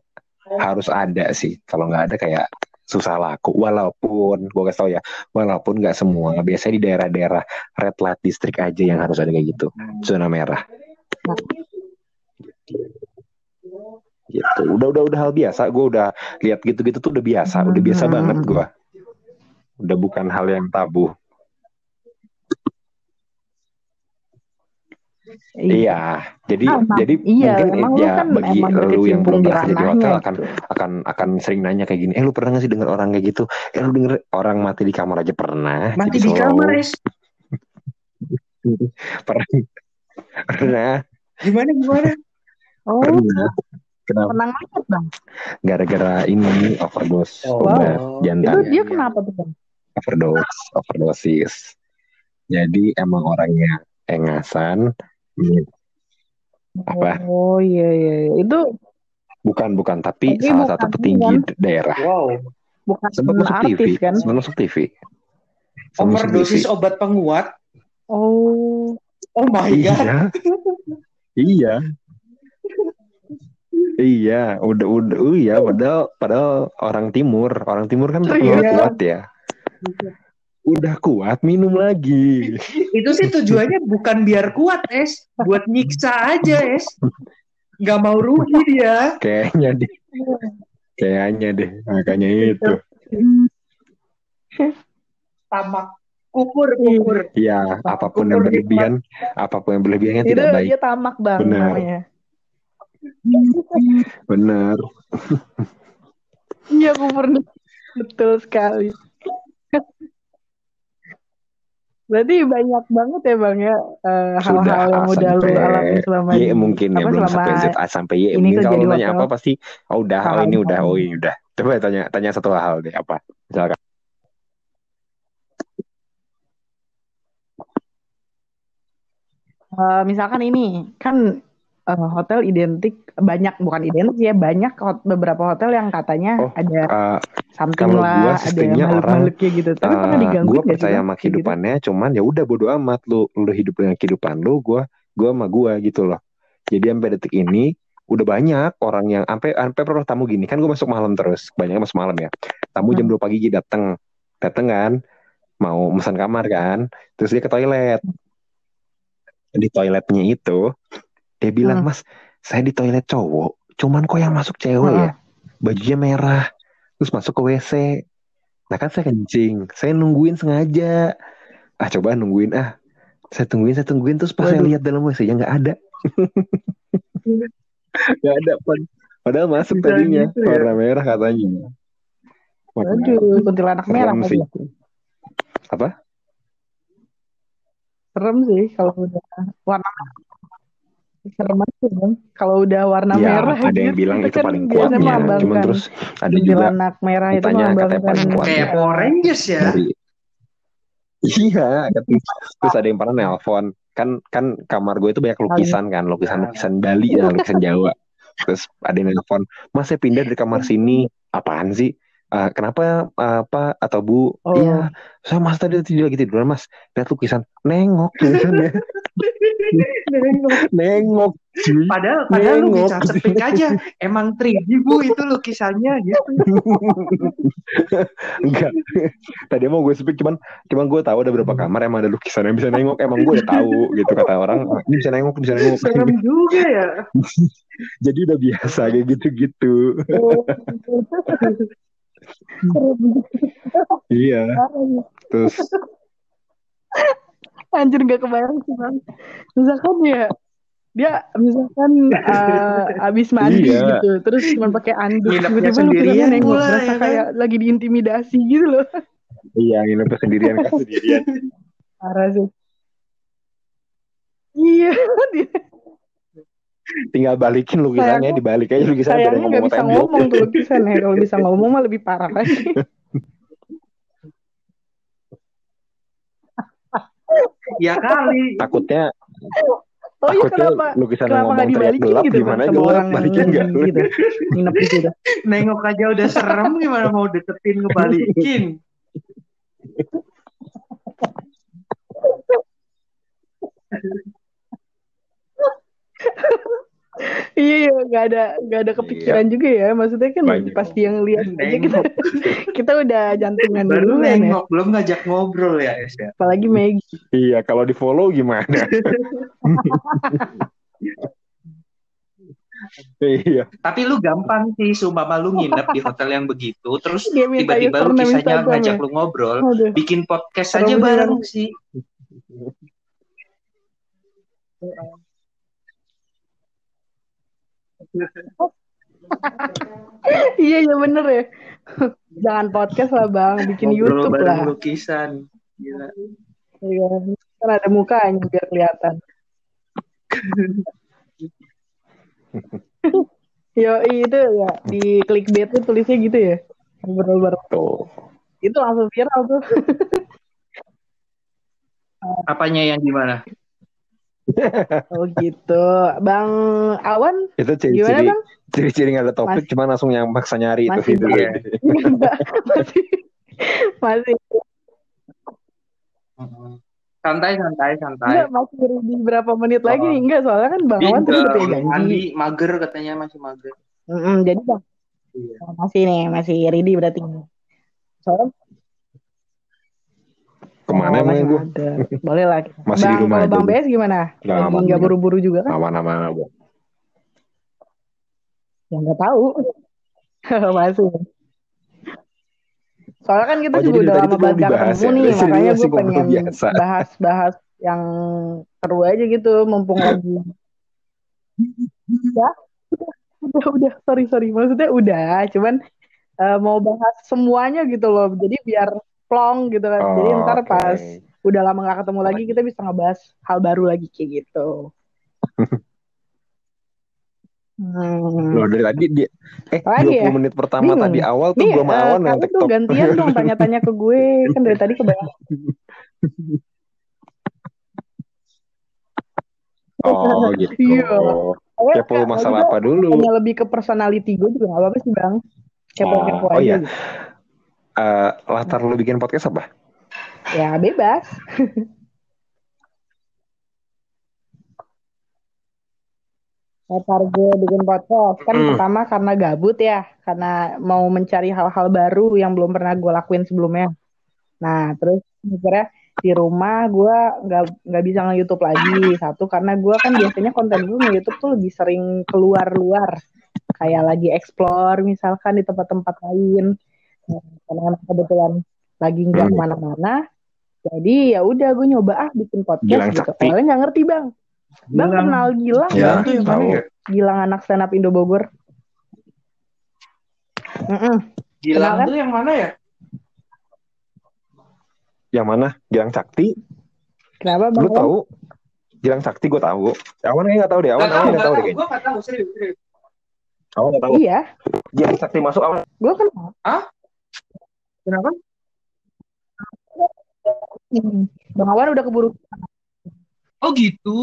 harus ada sih. Kalau nggak ada kayak susah laku. Walaupun gue kasih tau ya, walaupun nggak semua. Biasanya di daerah-daerah red light district aja yang harus ada kayak gitu. Zona merah. Gitu udah udah udah hal biasa gue udah lihat gitu gitu tuh udah biasa udah biasa hmm. banget gue udah bukan hal yang tabu Iya, jadi nah, jadi iya, mungkin ya kan bagi lu yang belum pernah kerja di hotel akan gitu. akan akan sering nanya kayak gini. Eh lu pernah gak sih dengar orang kayak gitu? Eh lu denger orang mati di kamar aja pernah. Mati di kamar es. pernah. [LAUGHS] Pernah. Gimana gimana? Oh. Pernah. Kenapa? Tenang banget bang. Gara-gara ini overdose oh, obat wow. jantan. Itu dia kenapa tuh bang? Overdose, overdosis. Jadi emang orangnya engasan. Apa? Oh iya iya, iya. itu bukan bukan tapi, tapi salah bukan, satu petinggi kan? daerah. Wow. bukan Sempat masuk artis TV. kan? Sempat masuk TV. Sempat Overdosis TV. obat penguat. Oh, Oh my god. Iya. iya. Iya, udah udah oh iya padahal padahal orang timur, orang timur kan terkenal Iya. kuat ya. Udah kuat minum lagi. Itu sih tujuannya bukan biar kuat, Es. Buat nyiksa aja, Es. Nggak mau rugi dia. Kayaknya deh. Kayaknya deh, makanya itu. Tamak. Kukur, kukur. Iya, apa pun yang Ukur berlebihan, apa pun yang berlebihannya itu tidak baik. dia tamak bang Benar. namanya. [LAUGHS] Benar. Iya kupur betul sekali. Berarti banyak banget ya bang ya Sudah hal-hal yang A udah lu alami selama ini. mungkin ya belum sampai Z A sampai Y. ini Mungkin kalau hotel. apa pasti oh udah, oh Hal ini yang udah, oh ini udah. Coba tanya tanya satu hal deh apa? Misalkan. Eh, misalkan ini kan eh, hotel identik banyak bukan identik ya banyak hot- beberapa hotel yang katanya Oh, ada eh, something kalau gua lah, ada makhluk-makhluknya gitu. Tapi pernah eh, digangguin gue percaya sama gitu? kehidupannya, cuman ya udah bodo amat lu lu hidup dengan kehidupan lu, gua gua sama gua gitu loh. Jadi sampai detik ini udah banyak orang yang sampai sampai pernah tamu gini kan gue masuk malam terus banyak masuk malam ya tamu jam Hmm. 2 pagi datang datang kan mau pesan kamar kan terus dia ke toilet di toiletnya itu dia bilang Hmm. mas saya di toilet cowok cuman kok yang masuk cewek ya? Bajunya merah terus masuk ke WC nah kan saya kencing saya nungguin sengaja. Ah coba nungguin ah. Saya tungguin saya tungguin. Terus pas saya Waduh. lihat dalam WC nya nggak ada. [LAUGHS] Nggak ada Pad- padahal masuk Bisa tadinya gitu ya? warna merah katanya. Waduh, kuntilanak merah sih. tadi. apa? Serem sih kalau udah warna serem aja bang. Kalau udah warna ya merah ada yang bilang itu kan paling biasa kuatnya melambangkan cuman terus ada juga kuntilanak merah itu ditanya katanya paling kuat. Kayak Power Rangers ya. dari iya terus, terus ada yang pernah nelpon. Kan kan kamar gue itu banyak lukisan kan lukisan lukisan Bali dan lukisan Jawa. Terus ada yang nelpon mas saya pindah dari kamar sini. Apaan sih? Eh, kenapa eh, apa atau bu? Oh. iya saya mas tadi tidur lagi tiduran mas. Lihat lukisan. Nengok tulisannya [LAUGHS] [LAUGHS] nengok cuy. Padahal, padahal lu Nengok. bisa speak aja. Emang 3D bu itu lukisannya gitu. [LAUGHS] enggak. Tadi mau gue speak cuman cuman gue tahu ada beberapa kamar emang ada lukisan yang bisa nengok. Emang gue udah tahu gitu kata orang. "Ah, ini bisa nengok bisa nengok. Serem juga ya. [LAUGHS] jadi udah biasa kayak gitu-gitu. Iya. Terus Anjir gak kebayang sih bang. Misalkan ya dia misalkan eh, abis mandi Iya. gitu, terus cuma pakai anduk, Nginepnya tiba-tiba sendirian pula, berasa ya kan? kayak lagi diintimidasi gitu loh. iya nginep sendirian kan sendirian Parah sih. Iya, dia- tinggal balikin lukisannya dibalik aja lukisannya sayangnya nggak bisa ngomong tuh lukisannya. Kalau bisa ngomong mah lebih parah lagi. [LAUGHS] Ya kali. takutnya Oh iya kenapa? lukisan Kenapa ngomong dibalikin gelap gitu gimana sama gelap orang balikin yang nggak gitu, nginep di situ. Nengok aja udah serem gimana mau deketin ngebalikin. [LAUGHS] Iya, iya, nggak ada nggak ada kepikiran juga ya. Maksudnya kan Banyak. pasti yang lihat aja kita [LAUGHS] kita udah jantungan Baru dulu kan ya. nengok, belum ngajak ngobrol ya Es ya. Apalagi Maggie. iya kalau di follow gimana [LAUGHS] iya Tapi lu gampang sih, sumpah lu nginep di hotel yang begitu, terus minta tiba-tiba lu kisahnya ngajak ya. lu ngobrol, Aduh. bikin podcast Serem aja bareng sih. [LAUGHS] [LAUGHS] Iya iya bener ya. Jangan podcast lah bang, bikin Ngobrol YouTube lah. lukisan. Gila. Iya, kan ada mukanya biar kelihatan. [LAUGHS] Yo itu ya di clickbait tuh tulisnya gitu ya. Ngobrol bareng. tuh Itu langsung viral tuh. Apanya yang gimana? Oh gitu. Bang Awan itu ciri-ciri ciri-ciri nggak ada topik Mas... cuma langsung yang maksa nyari masih, itu [LAUGHS] ya. masih masih santai santai santai. Enggak masih di berapa menit lagi oh. enggak? Soalnya kan bang Awan tadi udah janji. Andi mager katanya masih mager. Mm -hmm, jadi bang iya. masih nih masih ready berarti. Soalnya Ke mana oh, emang gue? Boleh lah. [LAUGHS] Masih bang, di rumah Kalau Bang BS gimana? Lagi nggak buru-buru juga kan? Aman-aman. Ya nggak tahu. [LAUGHS] Masih. Soalnya kan kita oh, juga udah lama banget gak ketemu ya? nih, makanya gue pengen [LAUGHS] bahas-bahas yang seru aja gitu, mumpung lagi. ya, udah, udah, sorry, sorry. Maksudnya udah, cuman uh, mau bahas semuanya gitu loh. Jadi biar plong gitu kan. Oh, Jadi ntar okay. pas udah lama gak ketemu lagi, kita bisa ngebahas hal baru lagi kayak gitu. Hmm. Loh dari tadi dia eh Lagi 20 ya? menit pertama Bingung. tadi awal tuh gue mau uh, yang tuh gantian dong tanya-tanya ke gue kan dari tadi kebayang. oh gitu. [LAUGHS] Iya. Kepo masalah apa dulu? Hanya lebih ke personality gue juga gak apa-apa sih bang. Kepo-kepo oh, oh, aja. iya. Gitu. Uh, latar lu bikin podcast apa? Ya bebas. Latar gue bikin podcast kan mm. pertama karena gabut ya, karena mau mencari hal-hal baru yang belum pernah gue lakuin sebelumnya. Nah terus mikirnya di rumah gue nggak nggak bisa nge YouTube lagi satu karena gue kan biasanya konten gue nge YouTube tuh lebih sering keluar luar kayak lagi explore misalkan di tempat-tempat lain karena kebetulan lagi nggak hmm. ke mana-mana jadi ya udah gue nyoba ah bikin podcast Gilang gitu soalnya nggak ngerti bang Bang Gilang. kenal Gilang? Ya, itu yang tahu. Gilang anak stand up Indo Bogor. Mm -mm. Gilang kan? tuh yang mana ya? Yang mana? Gilang Sakti. Kenapa bang? Lu tahu? Gilang Sakti gue tahu. Awan kayaknya nggak tahu deh. Awan nggak tahu, deh Gue nggak tahu serius. Awan nggak tahu. Iya. Gilang Sakti masuk awan. Gue kenal. Ah? Kenapa? Bang Awan udah keburu Oh gitu.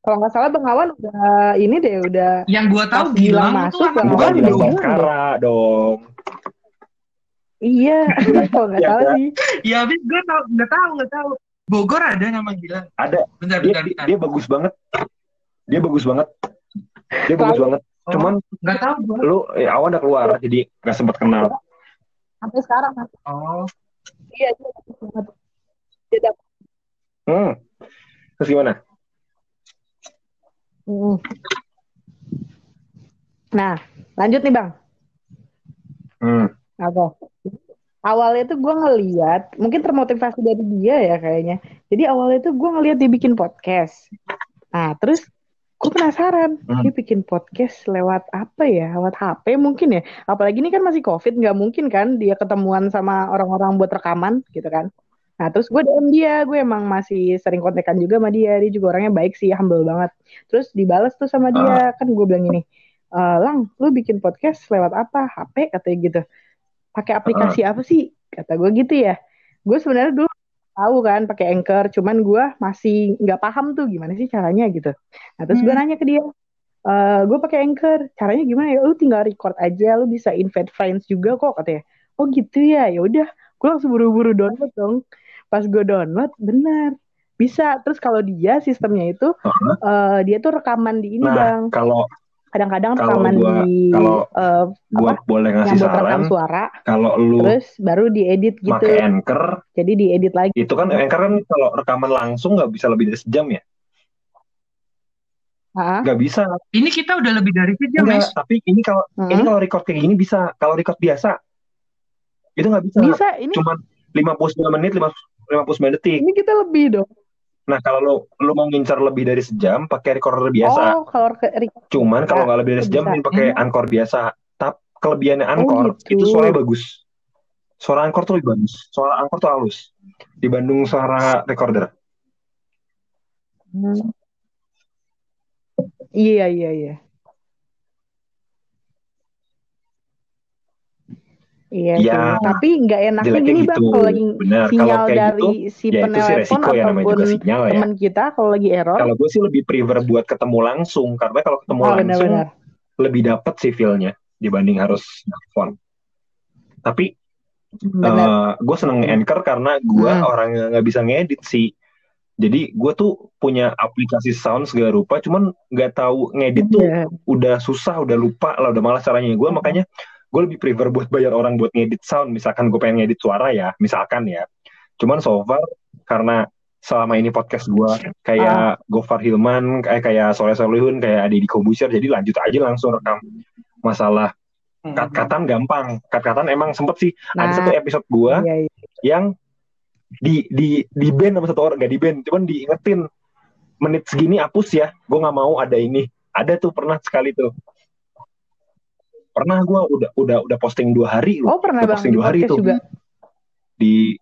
Kalau nggak salah Bang Awan udah ini deh udah. Yang gua tahu bilang masuk Bang Awan udah dong. Iya, [LAUGHS] kalau nggak salah sih. Ya habis gue tau nggak tahu nggak tahu. Bogor ada nama Gilang. Ada. Bentar, dia, bentar, bentar. dia bagus banget. Dia bagus banget. Dia bagus banget. Oh, Cuman nggak tahu gue. Lu ya, awan udah keluar jadi nggak sempat kenal. Sampai sekarang. Oh. Iya, dia bagus banget. Dia Hmm. Terus gimana? Hmm. Nah, lanjut nih bang. Hmm. Apa? Awalnya tuh gue ngeliat, mungkin termotivasi dari dia ya kayaknya. Jadi awalnya tuh gue ngeliat dia bikin podcast. Nah, terus gue penasaran, hmm. dia bikin podcast lewat apa ya? Lewat HP mungkin ya? Apalagi ini kan masih COVID, nggak mungkin kan dia ketemuan sama orang-orang buat rekaman gitu kan? Nah terus gue DM dia, gue emang masih sering kontekan juga sama dia, dia juga orangnya baik sih, humble banget. Terus dibales tuh sama dia, uh. kan gue bilang gini, e, Lang, lu bikin podcast lewat apa? HP katanya gitu. Pakai aplikasi uh. apa sih? Kata gue gitu ya. Gue sebenarnya dulu tahu kan pakai Anchor, cuman gue masih nggak paham tuh gimana sih caranya gitu. Nah terus hmm. gue nanya ke dia, e, gue pakai Anchor, caranya gimana ya? Lu tinggal record aja, lu bisa invite friends juga kok katanya. Oh gitu ya, ya udah, gue langsung buru-buru download dong pas gue download benar bisa terus kalau dia sistemnya itu uh-huh. uh, dia tuh rekaman di ini nah, bang kalau kadang-kadang rekaman gua, di kalau uh, gua apa, boleh ngasih saran suara kalau lu terus baru diedit gitu pakai anchor jadi diedit lagi itu kan anchor kan kalau rekaman langsung nggak bisa lebih dari sejam ya Gak bisa. Ini kita udah lebih dari sejam, Enggak, Tapi ini kalau uh -huh. ini kalau record kayak gini bisa. Kalau record biasa itu nggak bisa. Bisa. Ini cuma 59 menit, 59 detik. Ini kita lebih dong. Nah, kalau lo lo mau ngincar lebih dari sejam pakai recorder biasa. Oh, kalau recorder. Cuman kalau nggak lebih dari sejam pakai hmm. Anchor biasa. Tapi kelebihannya Anchor oh, gitu. itu suaranya bagus. Suara Anchor tuh lebih bagus. Suara Anchor tuh halus dibanding suara recorder. Hmm. Iya, iya, iya. Iya, ya, tapi nggak enaknya gini gitu. bang kalau lagi Bener. sinyal kalau dari gitu, si ya penelepon ya, ataupun ya. teman kita kalau lagi error. Kalau gue sih lebih prefer buat ketemu langsung karena kalau ketemu oh, langsung bener, bener. lebih dapet sih feelnya dibanding harus telepon. Tapi uh, eh, gue seneng anchor karena gue hmm. orang yang nggak bisa ngedit sih. Jadi gue tuh punya aplikasi sound segala rupa, cuman nggak tahu ngedit tuh yeah. udah susah, udah lupa lah, udah malas caranya. Gue hmm. makanya gue lebih prefer buat bayar orang buat ngedit sound. Misalkan gue pengen ngedit suara ya misalkan ya. Cuman so far karena selama ini podcast gue kayak ah. Gofar Hilman kayak kayak Soleh Solihun kayak Adi di Kobusier jadi lanjut aja langsung rekam masalah. Hmm. kat-katan gampang. Kat-katan emang sempet sih. Nah, ada satu episode gue iya, iya. yang di di di band sama satu orang. Gak di band cuman diingetin. Menit segini hapus ya. Gue nggak mau ada ini. Ada tuh pernah sekali tuh pernah gue udah udah udah posting dua hari loh. Oh pernah udah posting dua hari itu di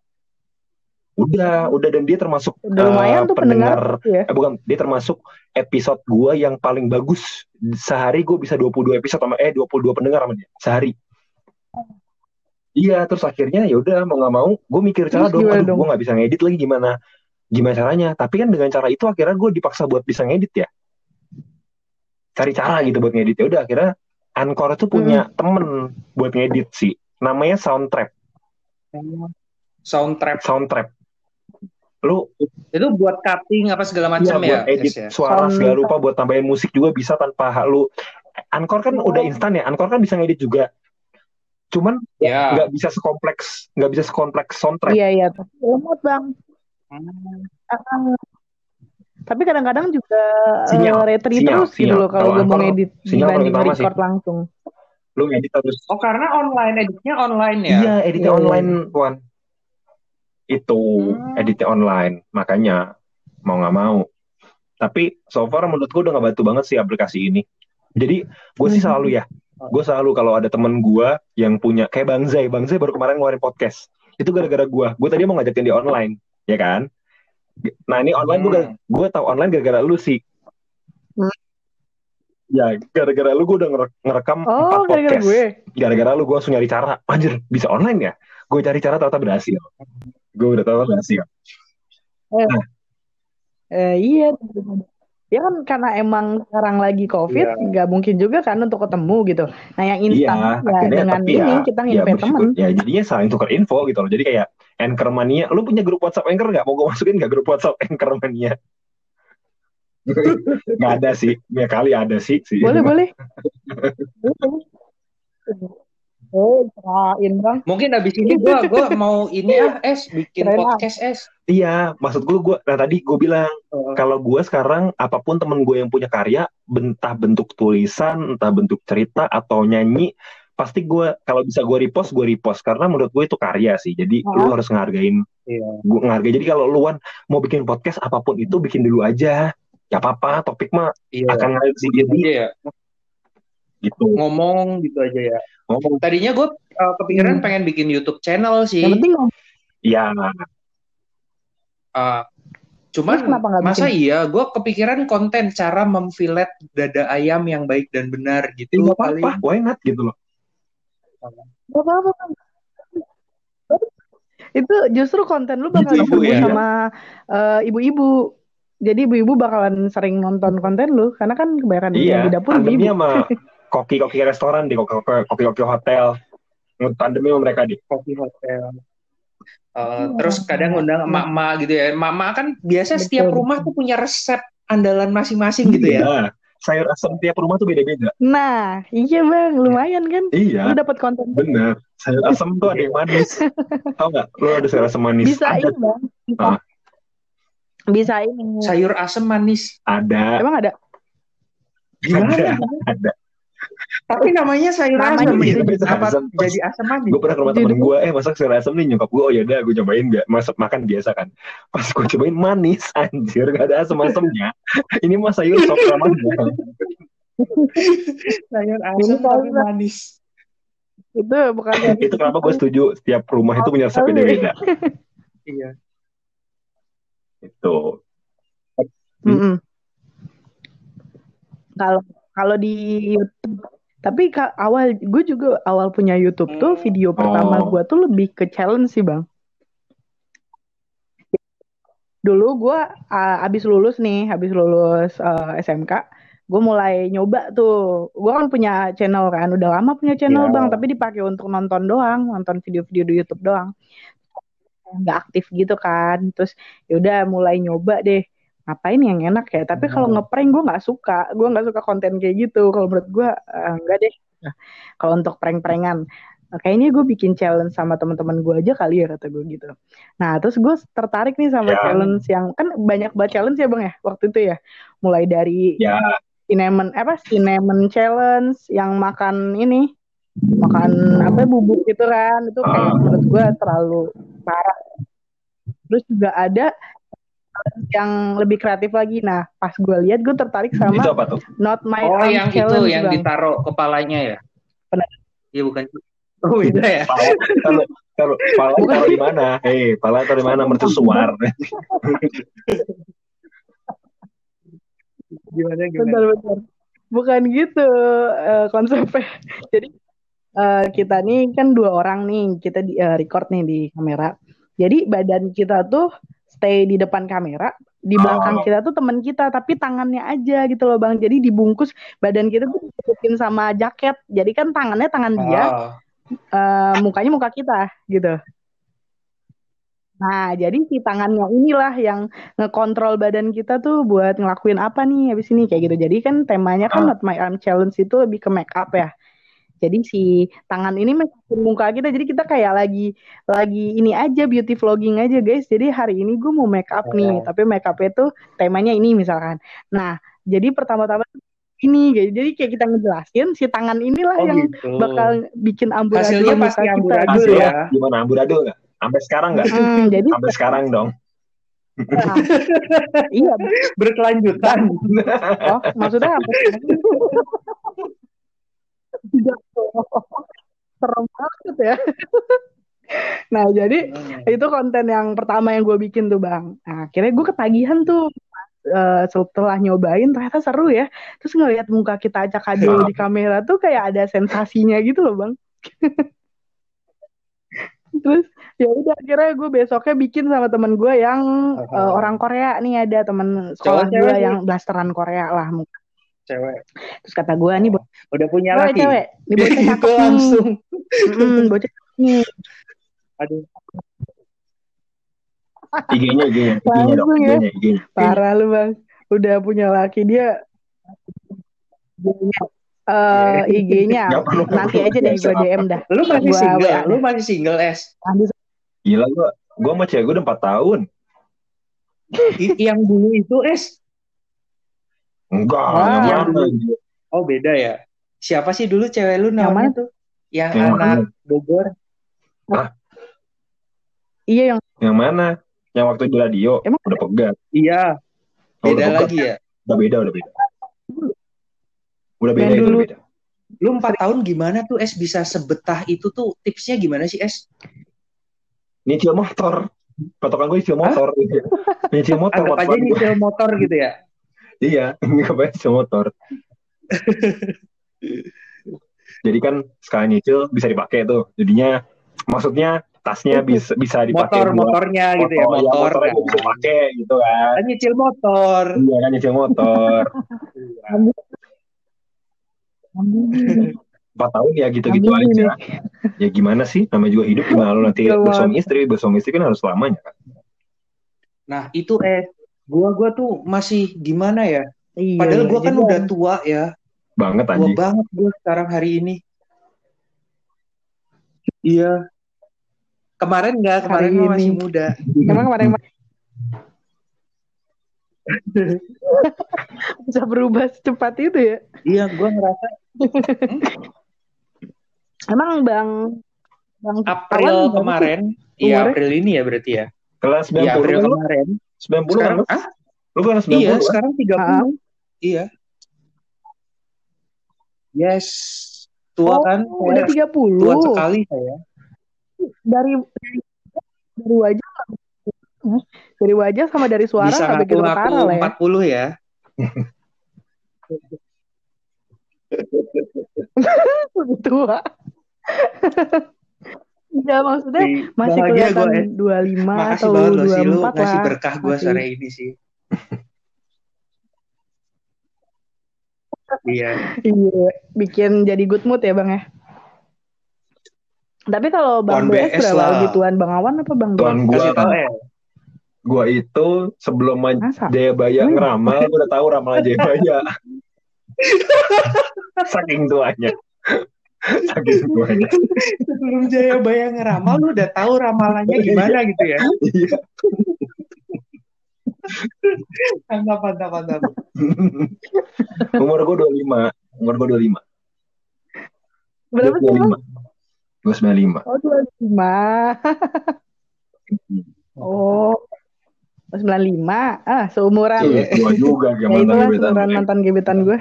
udah udah. Dan dia termasuk udah lumayan uh, tuh pendengar, pendengar ya? eh bukan dia termasuk episode gue yang paling bagus. Sehari gue bisa 22 episode sama eh 22 pendengar sama dia sehari. Iya terus akhirnya ya udah mau nggak mau gue mikir cara dong aduh gue nggak bisa ngedit lagi gimana gimana caranya? Tapi kan dengan cara itu akhirnya gue dipaksa buat bisa ngedit ya. Cari cara gitu buat ngedit. Ya udah akhirnya Anchor itu punya hmm. temen buat ngedit sih. Namanya Soundtrap. Soundtrap. Soundtrap. Lu itu buat cutting apa segala macam ya? Buat edit ya? suara Sound segala lupa buat tambahin musik juga bisa tanpa lu. Anchor kan oh. udah instan ya. Anchor kan bisa ngedit juga. Cuman ya. nggak yeah. bisa sekompleks, nggak bisa sekompleks soundtrack. Iya iya, tapi lemot bang. Hmm. Tapi kadang-kadang juga sinyal, uh, retri sinyal, terus gitu sinyal. gitu loh kalau gue mau ngedit dibanding record langsung. Lu ngedit terus. Oh karena online editnya online ya? Iya editnya yeah. online Wan. Itu hmm. editnya online makanya mau nggak mau. Tapi so far menurut gue udah nggak bantu banget sih aplikasi ini. Jadi gue sih hmm. selalu ya, gue selalu kalau ada temen gue yang punya kayak Bang Zai, Bang Zai baru kemarin ngeluarin podcast. Itu gara-gara gue. Gue tadi mau ngajakin dia online, ya kan? Nah ini online hmm. gue gue tahu online gara-gara lu sih. Hmm. Ya gara-gara lu gue udah ngerekam oh, gara -gara Gue. Gara-gara lu gue langsung nyari cara. [LAUGHS] Anjir bisa online ya? Gue cari cara ternyata berhasil. Gue udah tahu berhasil. Eh, nah. eh, iya ya kan karena emang sekarang lagi covid iya. nggak yeah. mungkin juga kan untuk ketemu gitu nah yang instan yeah, ya dengan ini ya, kita nginvite ya, teman ya jadinya saling tukar info gitu loh jadi kayak Anchormania lu punya grup WhatsApp Anchor nggak? Mau gue masukin nggak grup WhatsApp Anchormania [LAUGHS] nggak ada sih. Ya kali ada sih sih. Boleh [LAUGHS] boleh. Oh, kirain bang. Mungkin abis ini gue gua mau ini ah es bikin Keren podcast es. Iya, maksud gue gue nah tadi gue bilang uh. kalau gue sekarang apa pun temen gue yang punya karya, entah bentuk tulisan, entah bentuk cerita atau nyanyi, pasti gue kalau bisa gue repost gue repost karena menurut gue itu karya sih. Jadi uh. lu harus ngehargain. Iya. Gue ngehargai. Jadi kalau luan mau bikin podcast apa pun itu bikin dulu aja. Ya apa-apa, topik mah iya. akan ngalir sendiri. Iya. Gitu. Ngomong gitu aja ya. Ngomong. Tadinya gue uh, kepikiran hmm. pengen bikin YouTube channel sih. Yang penting Iya. Uh, cuman masa bikin? iya gue kepikiran konten cara memfilet dada ayam yang baik dan benar gitu. Gak apa-apa, why not gitu loh. Gak apa-apa. Itu justru konten lu bakal gitu, ya? sama uh, ibu-ibu. Jadi ibu-ibu bakalan sering nonton konten lu karena kan kebanyakan iya, di dapur ibu. sama koki-koki restoran di koki-koki hotel tandemnya mereka di koki hotel Uh, terus kadang undang emak-emak gitu ya. Emak-emak kan biasa setiap rumah tuh punya resep andalan masing-masing gitu ya. Iya. Sayur asam tiap rumah tuh beda-beda. Nah, iya bang, lumayan kan? Iya. Lu dapat konten. Bener. Sayur asam tuh ada yang manis. [LAUGHS] Tahu nggak? Lu ada sayur asam manis. Bisa ada. ini bang. Bisa. Ah. Bisa ini. Sayur asam manis. Ada. Emang ada? Gimana? Ada. ada. Tapi namanya sayur namanya asam gitu. Jadi, apa, asam. jadi asam manis. Gue pernah ke rumah temen gue, eh masak sayur asam nih nyokap gue, oh yaudah gue cobain gak, masak makan biasa kan. Pas gue cobain manis, anjir gak ada asam-asamnya. Ini mah sayur sop namanya. sayur asam tapi manis. Itu bukan itu kenapa gue setuju setiap rumah itu punya resep beda-beda. Iya. Itu. Mm -mm. Kalau kalau di YouTube Tapi awal gue juga awal punya YouTube tuh video pertama oh. gue tuh lebih ke challenge sih bang. Dulu gue uh, abis lulus nih, abis lulus uh, SMK, gue mulai nyoba tuh. Gue kan punya channel kan, udah lama punya channel yeah. bang, tapi dipakai untuk nonton doang, nonton video-video di YouTube doang nggak aktif gitu kan terus yaudah mulai nyoba deh ngapain yang enak ya tapi kalau hmm. ngeprank gue nggak suka gue nggak suka konten kayak gitu kalau menurut gue uh, enggak deh nah, kalau untuk prank-prankan kayaknya gue bikin challenge sama teman-teman gue aja kali ya kata gue gitu nah terus gue tertarik nih sama ya. challenge yang kan banyak banget challenge ya bang ya waktu itu ya mulai dari ya. cinnamon apa cinnamon challenge yang makan ini makan apa bubuk gitu kan itu kayak uh. menurut gue terlalu parah terus juga ada yang lebih kreatif lagi. Nah, pas gue lihat gue tertarik sama itu apa tuh? Not My Oh, yang itu yang bang. ditaruh kepalanya ya? Benar. Iya bukan. Oh, beda ya. Kalau kalau pala taruh di mana? Hei, pala taruh di mana? Mercusuar. gimana gimana? Bentar, bentar. Bukan gitu uh, konsepnya. [LAUGHS] Jadi uh, kita nih kan dua orang nih, kita di, uh, record nih di kamera. Jadi badan kita tuh stay di depan kamera di belakang oh. kita tuh teman kita tapi tangannya aja gitu loh bang jadi dibungkus badan kita tuh ditutupin sama jaket jadi kan tangannya tangan dia oh. uh, mukanya muka kita gitu nah jadi si tangannya inilah yang ngekontrol badan kita tuh buat ngelakuin apa nih habis ini kayak gitu jadi kan temanya kan oh. not my arm challenge itu lebih ke make up ya jadi si tangan ini masih muka kita. Jadi kita kayak lagi lagi ini aja beauty vlogging aja guys. Jadi hari ini gue mau make up nih, oh. tapi make up itu temanya ini misalkan. Nah, jadi pertama-tama ini guys. Jadi kayak kita ngejelasin si tangan inilah oh, yang gitu. bakal bikin amburadul Hasilnya pasti amburadul ya. ya. Gimana amburadul nggak? Sampai sekarang nggak? Hmm, jadi sampai sekarang dong. Nah, [LAUGHS] iya berkelanjutan. Oh, maksudnya apa? [LAUGHS] [LAUGHS] serem banget ya. [LAUGHS] Nah jadi hmm. itu konten yang pertama yang gue bikin tuh bang. Nah akhirnya gue ketagihan tuh uh, setelah nyobain ternyata seru ya. Terus ngeliat muka kita acak adul di kamera tuh kayak ada sensasinya gitu loh bang. [LAUGHS] Terus ya udah akhirnya gue besoknya bikin sama temen gue yang uh, orang Korea. Nih ada temen sekolah gue yang blasteran Korea lah muka cewek. Terus kata gue nih oh, udah punya laki. cewek. Nih bocah cakep langsung. Mm, bocah nih. Aduh. [LAUGHS] IG-nya IG-nya IG-nya dong ya. IG-nya, parah lu bang. Udah punya laki dia uh, IG-nya nanti aja deh gue DM dah. Lu masih gua single WA lu masih single es gila gue gue sama cewek gue udah 4 tahun. Yang dulu itu es Enggak, ah, yang mana? Oh beda ya. Siapa sih dulu cewek lu namanya tuh? Yang yang anak mana? Bogor. Hah? Iya yang yang mana? Yang waktu di radio Emang udah pegat. Iya. Oh, beda lagi ya? Udah beda, udah beda. Udah beda, itu beda. Lu empat tahun gimana tuh Es bisa sebetah itu tuh tipsnya gimana sih Es? Nyicil motor. Patokan gue nyicil motor. [LAUGHS] nyicil motor. Anggap aja nyicil motor gitu ya? Iya ngapain motor. Jadi kan sekali nyicil bisa dipakai tuh. Jadinya maksudnya tasnya bisa bisa dipakai motor buat motornya motor, gitu ya motor, ya, motornya kan. bisa pakai gitu kan. Kan nyicil motor. Iya kan nyicil motor. Empat tahun ya gitu-gitu aja. ya gimana sih? Namanya juga hidup gimana lo nanti? Bersuami istri bersuami istri kan harus lamanya kan nah itu eh gua gua tuh masih gimana ya? Iya, padahal gua kan udah tua ya. Banget tua banget gua sekarang hari ini. Iya. Kemarin enggak kemarin hari masih muda. Emang kemarin [LAUGHS] bisa berubah secepat itu ya? Iya gua ngerasa [LAUGHS] emang bang bang April kemarin? Iya April ini ya berarti ya? Kelas 90 ya, April kemarin 90 sekarang, kan? Ah? Lu kan 90 Iya, kan? sekarang 30. Ah. Iya. Yes. Tua oh, kan? Udah 30. Tua sekali saya. Dari dari wajah dari wajah sama dari suara Bisa ngaku ngaku 40 ya. ya. [LAUGHS] lebih tua. [LAUGHS] ya maksudnya masih kelihatan dua lima atau dua empat lah. Masih berkah gue sore ini sih. [LAUGHS] iya. Iya, bikin jadi good mood ya bang ya. Tapi kalau Bang BS, BS berapa? Lebih tuan Bang Awan apa Bang Tuan gua, ya. gua itu sebelum Jayabaya ngeramal, gua udah tahu ramalan [LAUGHS] Jayabaya. Saking tuanya. Saking tuanya. sebelum Jayabaya ngeramal, lu udah tahu ramalannya gimana gitu ya? Iya. mantap, mantap, mantap. [LAUGHS] Umur gue 25. Umur gue 25. Berapa sih? 295. Oh, 25. [LAUGHS] oh. 95. Ah, seumuran. Iya, tua juga kayak [LAUGHS] ya, gebetan. Seumuran mantan gebetan gue.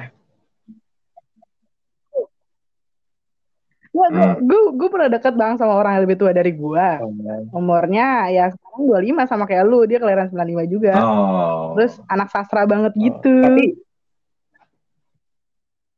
Ya, hmm. gue, gue pernah deket bang sama orang yang lebih tua dari gue. Oh, Umurnya ya sekarang 25 sama kayak lu, dia kelahiran 95 juga. Oh. Terus anak sastra banget oh. gitu. Tapi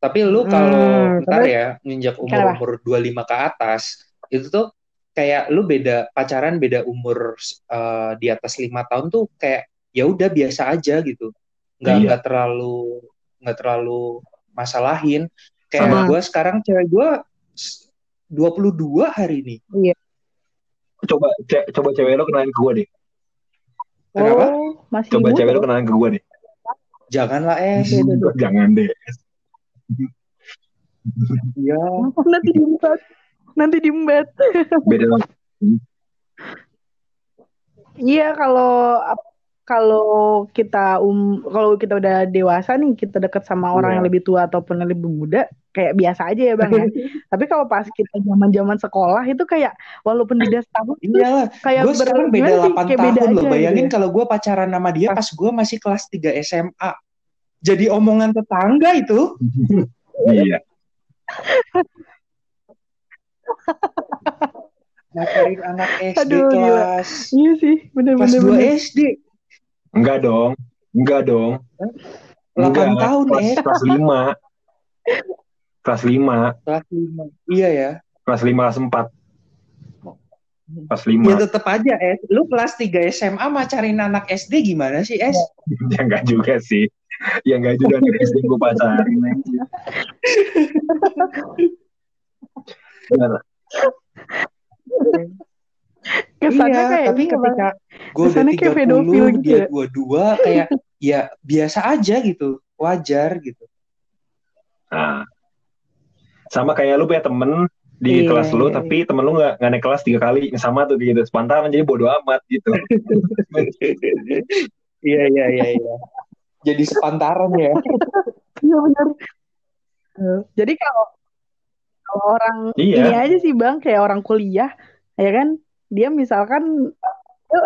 tapi lu kalau hmm, ntar ya nginjak umur umur 25 ke atas itu tuh kayak lu beda pacaran beda umur uh, di atas lima tahun tuh kayak ya udah biasa aja gitu nggak iya. nggak terlalu nggak terlalu masalahin kayak gue sekarang cewek gue 22 hari ini. Iya. Coba ce coba cewek lo kenalin ke gue deh. Kenapa? Oh, masih coba cewek lo kenalin ke gue deh. Janganlah es jangan deh. Iya. nanti diembat. Nanti diembat. Beda Iya kalau kalau kita um kalau kita udah dewasa nih kita dekat sama orang yeah. yang lebih tua ataupun yang lebih muda kayak biasa aja ya bang ya. [LAUGHS] Tapi kalau pas kita zaman zaman sekolah itu kayak walaupun beda setahun iya kayak gue sekarang beda 8 tahun beda loh. Bayangin gitu. kalau gue pacaran sama dia pas gue masih kelas 3 SMA. Jadi omongan tetangga itu. [LAUGHS] iya. Ngajarin anak SD Aduh, kelas. Iya sih, bener-bener. Kelas 2 SD. Enggak dong. Enggak dong. 8 Enggak, tahun kelas, eh. Kelas 5. Kelas 5. Kelas 5. Iya ya. Kelas 5 kelas 4. Kelas 5. Ya tetep aja, Es. Lu kelas 3 SMA macarin anak SD gimana sih, Es? [LAUGHS] ya enggak juga sih yang gak juga dari SD gue pacarin [LAUGHS] Kesannya iya, kayak tapi ketika gue udah tiga puluh dia ya? dua dua kayak ya biasa aja gitu wajar gitu nah sama kayak lu punya temen di iya, kelas lu iya. tapi temen lu nggak nggak naik kelas tiga kali sama tuh gitu sepantaran jadi bodoh amat gitu [LAUGHS] iya iya iya iya jadi sepantaran ya. [LAUGHS] Iya benar. Jadi kalau kalau orang iya. ini aja sih bang, kayak orang kuliah, ya kan? Dia misalkan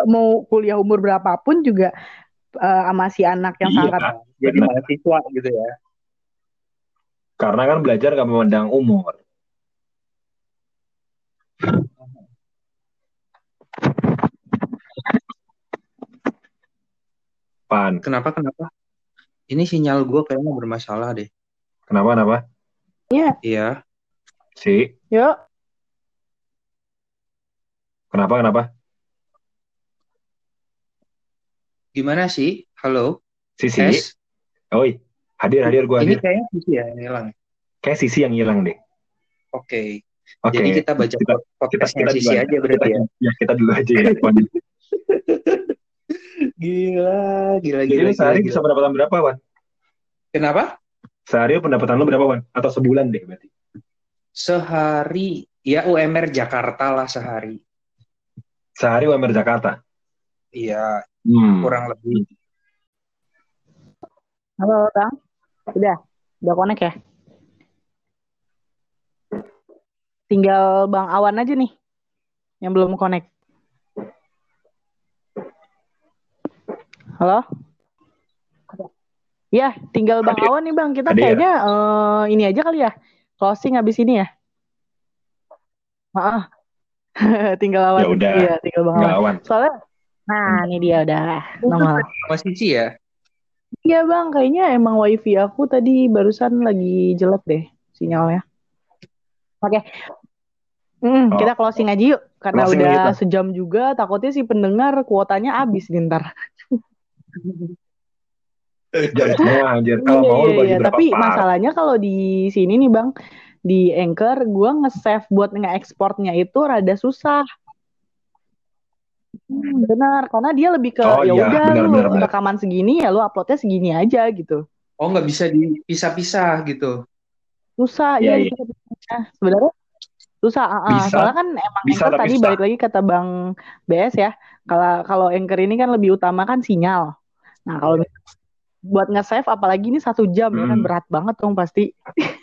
mau kuliah umur berapapun juga uh, sama si anak yang iya, sangat jadi mahasiswa gitu ya. Karena kan belajar gak memandang umur. Pan. Kenapa kenapa? Ini sinyal gue kayaknya bermasalah deh. Kenapa, kenapa? Iya. Iya. Si. Yuk. Kenapa, kenapa? Gimana sih? Halo? Sisi. S? Oi, hadir, hadir gue hadir. Ini kayaknya Sisi ya yang hilang. Kayak Sisi yang hilang deh. Oke. Okay. Oke. Jadi kita baca kita, podcastnya kita, kita Sisi aja berarti kita, ya? Ya, kita dulu aja ya. [LAUGHS] Gila, gila, gila. Jadi sehari bisa pendapatan berapa, Wan? Kenapa? Sehari pendapatan lu berapa, Wan? Atau sebulan deh berarti? Sehari, ya UMR Jakarta lah sehari. Sehari UMR Jakarta? Iya, hmm. kurang lebih. Halo, Bang. Udah, udah connect ya? Tinggal Bang Awan aja nih yang belum connect. Halo? Ya, tinggal Bang Awan nih Bang. Kita kayaknya uh, ini aja kali ya. Closing habis ini ya. Heeh. [LAUGHS] tinggal Awan. Ya udah. Iya, tinggal Bang Awan. Awan. Soalnya nah, ini dia udah normal. Masih sih ya? Iya Bang, kayaknya emang wifi aku tadi barusan lagi jelek deh. sinyalnya. Oke. Okay. Hmm, oh. kita closing aja yuk karena closing udah kita. sejam juga takutnya si pendengar kuotanya habis ntar. Jam setengah anjir. [LAUGHS] Kalau iya, mau iya, iya. Tapi masalahnya kalau di sini nih Bang, di Anchor gue nge-save buat nge-exportnya itu rada susah. Hmm, benar, karena dia lebih ke oh, ya iya, udah iya, lu bener, rekaman segini ya lu uploadnya segini aja gitu. Oh nggak bisa dipisah-pisah gitu? Susah ya, ya, ya. sebenarnya susah. Uh, bisa, soalnya kan emang bisa, Anchor tadi bisa. balik lagi kata Bang BS ya. Kalau kalau Anchor ini kan lebih utama kan sinyal. Nah kalau buat nge-save apalagi ini satu jam hmm. ya kan hmm. berat banget dong pasti. [LAUGHS]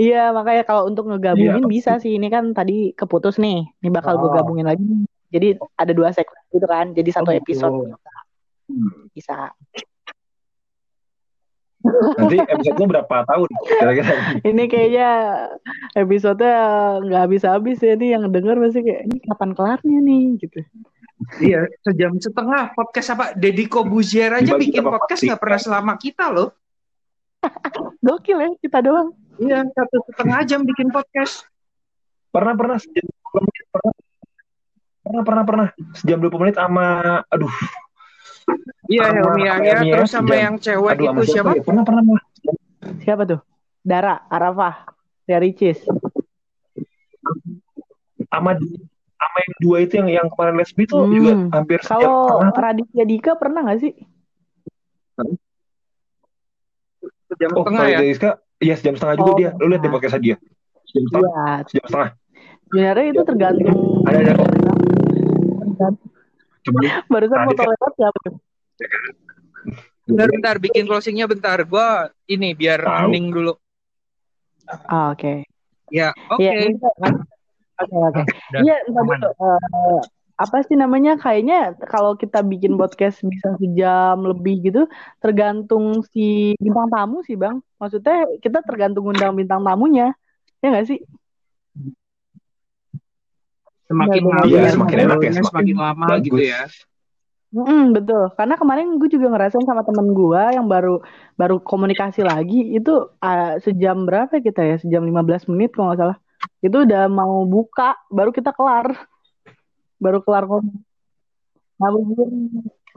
Iya makanya kalau untuk ngegabungin iya, bisa sih ini kan tadi keputus nih, ini bakal oh. gue gabungin lagi. Jadi ada dua segmen gitu kan, jadi satu oh, gitu. episode hmm. bisa. Nanti episode berapa tahun kira-kira? ini kayaknya episode nggak habis-habis ya nih yang denger masih kayak ini kapan kelarnya nih gitu. Iya, sejam setengah podcast apa? Deddy Kobuzier aja Dibagi bikin podcast nggak pernah selama kita loh. [LAUGHS] Gokil ya, kita doang. Iya, satu setengah jam bikin podcast. Pernah, pernah. Sejam menit, pernah. Pernah, pernah, pernah. Sejam 20 menit sama, aduh. Iya, Helmi ya, terus sama yang cewek aduh, itu siapa? Ya? Pernah, pernah, pernah. Siapa tuh? Dara, Arafah, dari Cis. Sama sama yang dua itu yang yang kemarin lesbi itu hmm. juga hampir kalau Raditya Dika pernah nggak sih jam oh, setengah ya Dika, iya jam setengah juga oh, dia. Lu lihat di podcast dia. Jam setengah. Ya. jam setengah. Sebenarnya itu tergantung ada ada. Barusan mau lewat siapa? Bentar bentar. Bikin closingnya bentar. Gua ini biar hening dulu. Oh, oke. Okay. ya oke. okay. ya, Oke. Oke. Iya, uh, apa sih namanya? Kayaknya kalau kita bikin podcast bisa sejam lebih gitu, tergantung si bintang tamu sih bang. Maksudnya kita tergantung undang bintang tamunya, ya nggak sih? Semakin lama, ya, semakin enak ya, semakin lama bagus. gitu ya. Mm, betul, karena kemarin gue juga ngerasain sama temen gue yang baru baru komunikasi lagi itu uh, sejam berapa kita ya? Sejam 15 menit kalau nggak salah itu udah mau buka baru kita kelar baru kelar ngomong ngabuburit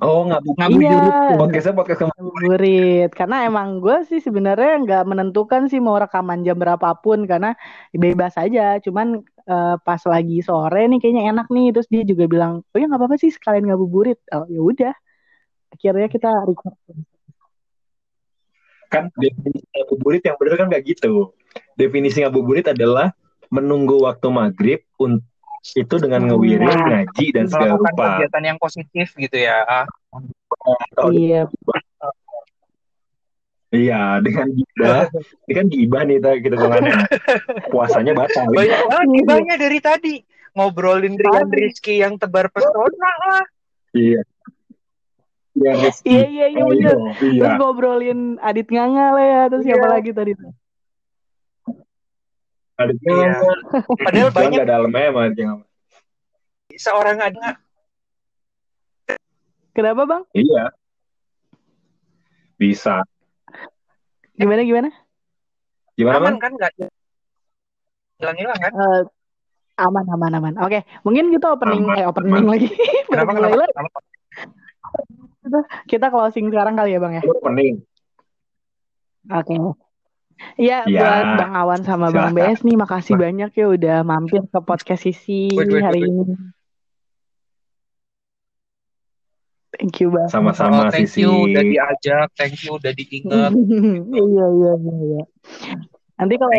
oh ngabuburit iya. podcastnya podcast ngabuburit karena emang gue sih sebenarnya nggak menentukan sih mau rekaman jam berapapun. Karena bebas aja. Cuman uh, pas lagi sore nih kayaknya enak nih. Terus dia juga bilang oh ya nggak apa-apa sih sekalian ngabuburit oh ya udah. Akhirnya kita record. Kan definisi ngabuburit yang benar kan nggak gitu. Definisi ngabuburit adalah menunggu waktu maghrib untuk itu dengan ngewirin nah, ngaji dan segala rupa. kegiatan yang positif gitu ya. Ah. Iya. Iya, dengan gibah, ini kan gibah nih kita ngomongin puasanya batal. Banyak banget gibahnya dari tadi. Ngobrolin dengan Rizky yang tebar pesona lah. Iya. Iya, iya, iya, iya, iya. Terus ngobrolin Adit Nganga lah ya, terus iya. siapa lagi tadi tuh? Iya. Padahal banyak. Gak dalamnya emang Seorang ada. Kenapa bang? Iya. Bisa. Gimana gimana? Gimana aman kan nggak hilang hilang kan? Uh, aman aman aman. Oke, okay. mungkin kita opening aman, eh opening aman. lagi. [LAUGHS] kenapa, kenapa, kenapa? Kita closing sekarang kali ya bang ya. Opening. Oke. Okay. Iya, ya, buat Bang Awan sama Bang BS nih, makasih banyak ya udah mampir ke podcast Sisi hari ini. Thank you Bang. Sama-sama oh, thank Sisi. you udah diajak, thank you udah diingat. [LAUGHS] iya, iya, iya, iya. Nanti kalau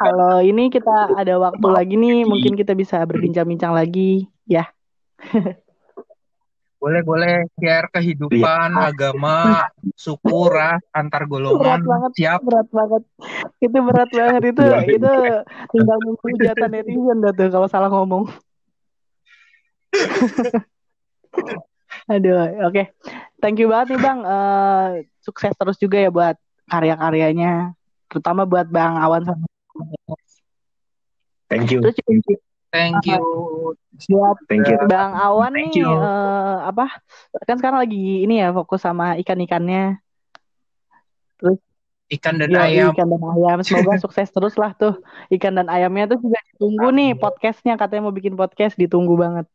kalau ini kita ada waktu lagi nih, mungkin kita bisa berbincang-bincang lagi, ya. [LAUGHS] boleh boleh share kehidupan ya. agama [LAUGHS] suku ras antar golongan. Berat banget, siap. berat banget. Itu berat banget itu ya, itu tinggal nunggu hujatan netizen dah tuh kalau salah ngomong. [LAUGHS] Aduh oke. Okay. thank you banget nih bang. Uh, sukses terus juga ya buat karya-karyanya terutama buat bang Awan sama thank you, terus, thank you Thank you. Buat Thank you. Bang Awan Thank nih uh, apa? Kan sekarang lagi ini ya fokus sama ikan-ikannya. Terus ikan dan Yo, ayam. Ikan dan ayam. Semoga [LAUGHS] sukses terus lah tuh. Ikan dan ayamnya tuh juga ditunggu nih podcastnya. Katanya mau bikin podcast, ditunggu banget.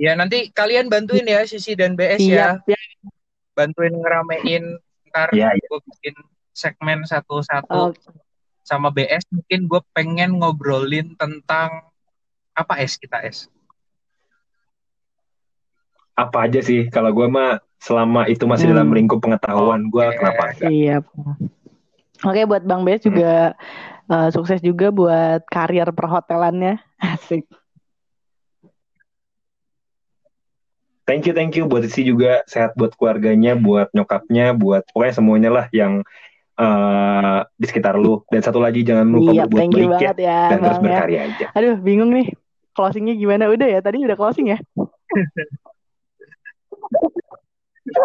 Ya nanti kalian bantuin ya Sisi dan BS Siap, ya. ya. Bantuin ngeramein ntar Iya, iya. gue bikin segmen satu-satu Oke. Sama BS mungkin gue pengen ngobrolin tentang apa es kita es. Apa aja sih? Kalau gue mah selama itu masih Hmm. dalam lingkup pengetahuan gue, kenapa enggak? Siap. Oke, buat Bang Bes juga eh, sukses juga buat karir perhotelannya. Asik. Thank you, thank you buat Sisi juga sehat buat keluarganya, buat nyokapnya, buat pokoknya semuanya lah yang eh, di sekitar lu. Dan satu lagi jangan lupa Iya, berbuat you baik ya banget ya, dan terus ya. berkarya aja. Aduh, bingung nih. Closingnya gimana? Udah ya, tadi udah closing ya? [LAUGHS]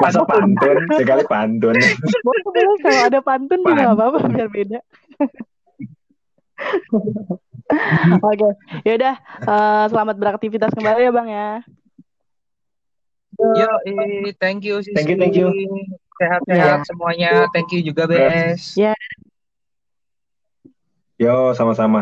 Masa pantun, sekali pantun. Kalau ada pantun juga nggak apa-apa, biar beda. [LAUGHS] Oke, yaudah. eh, selamat beraktivitas kembali ya, Bang ya. Yo, eh, thank you. Thank you, thank you. Sehat-sehat semuanya. Thank you juga BS. Ya. Yo, sama-sama.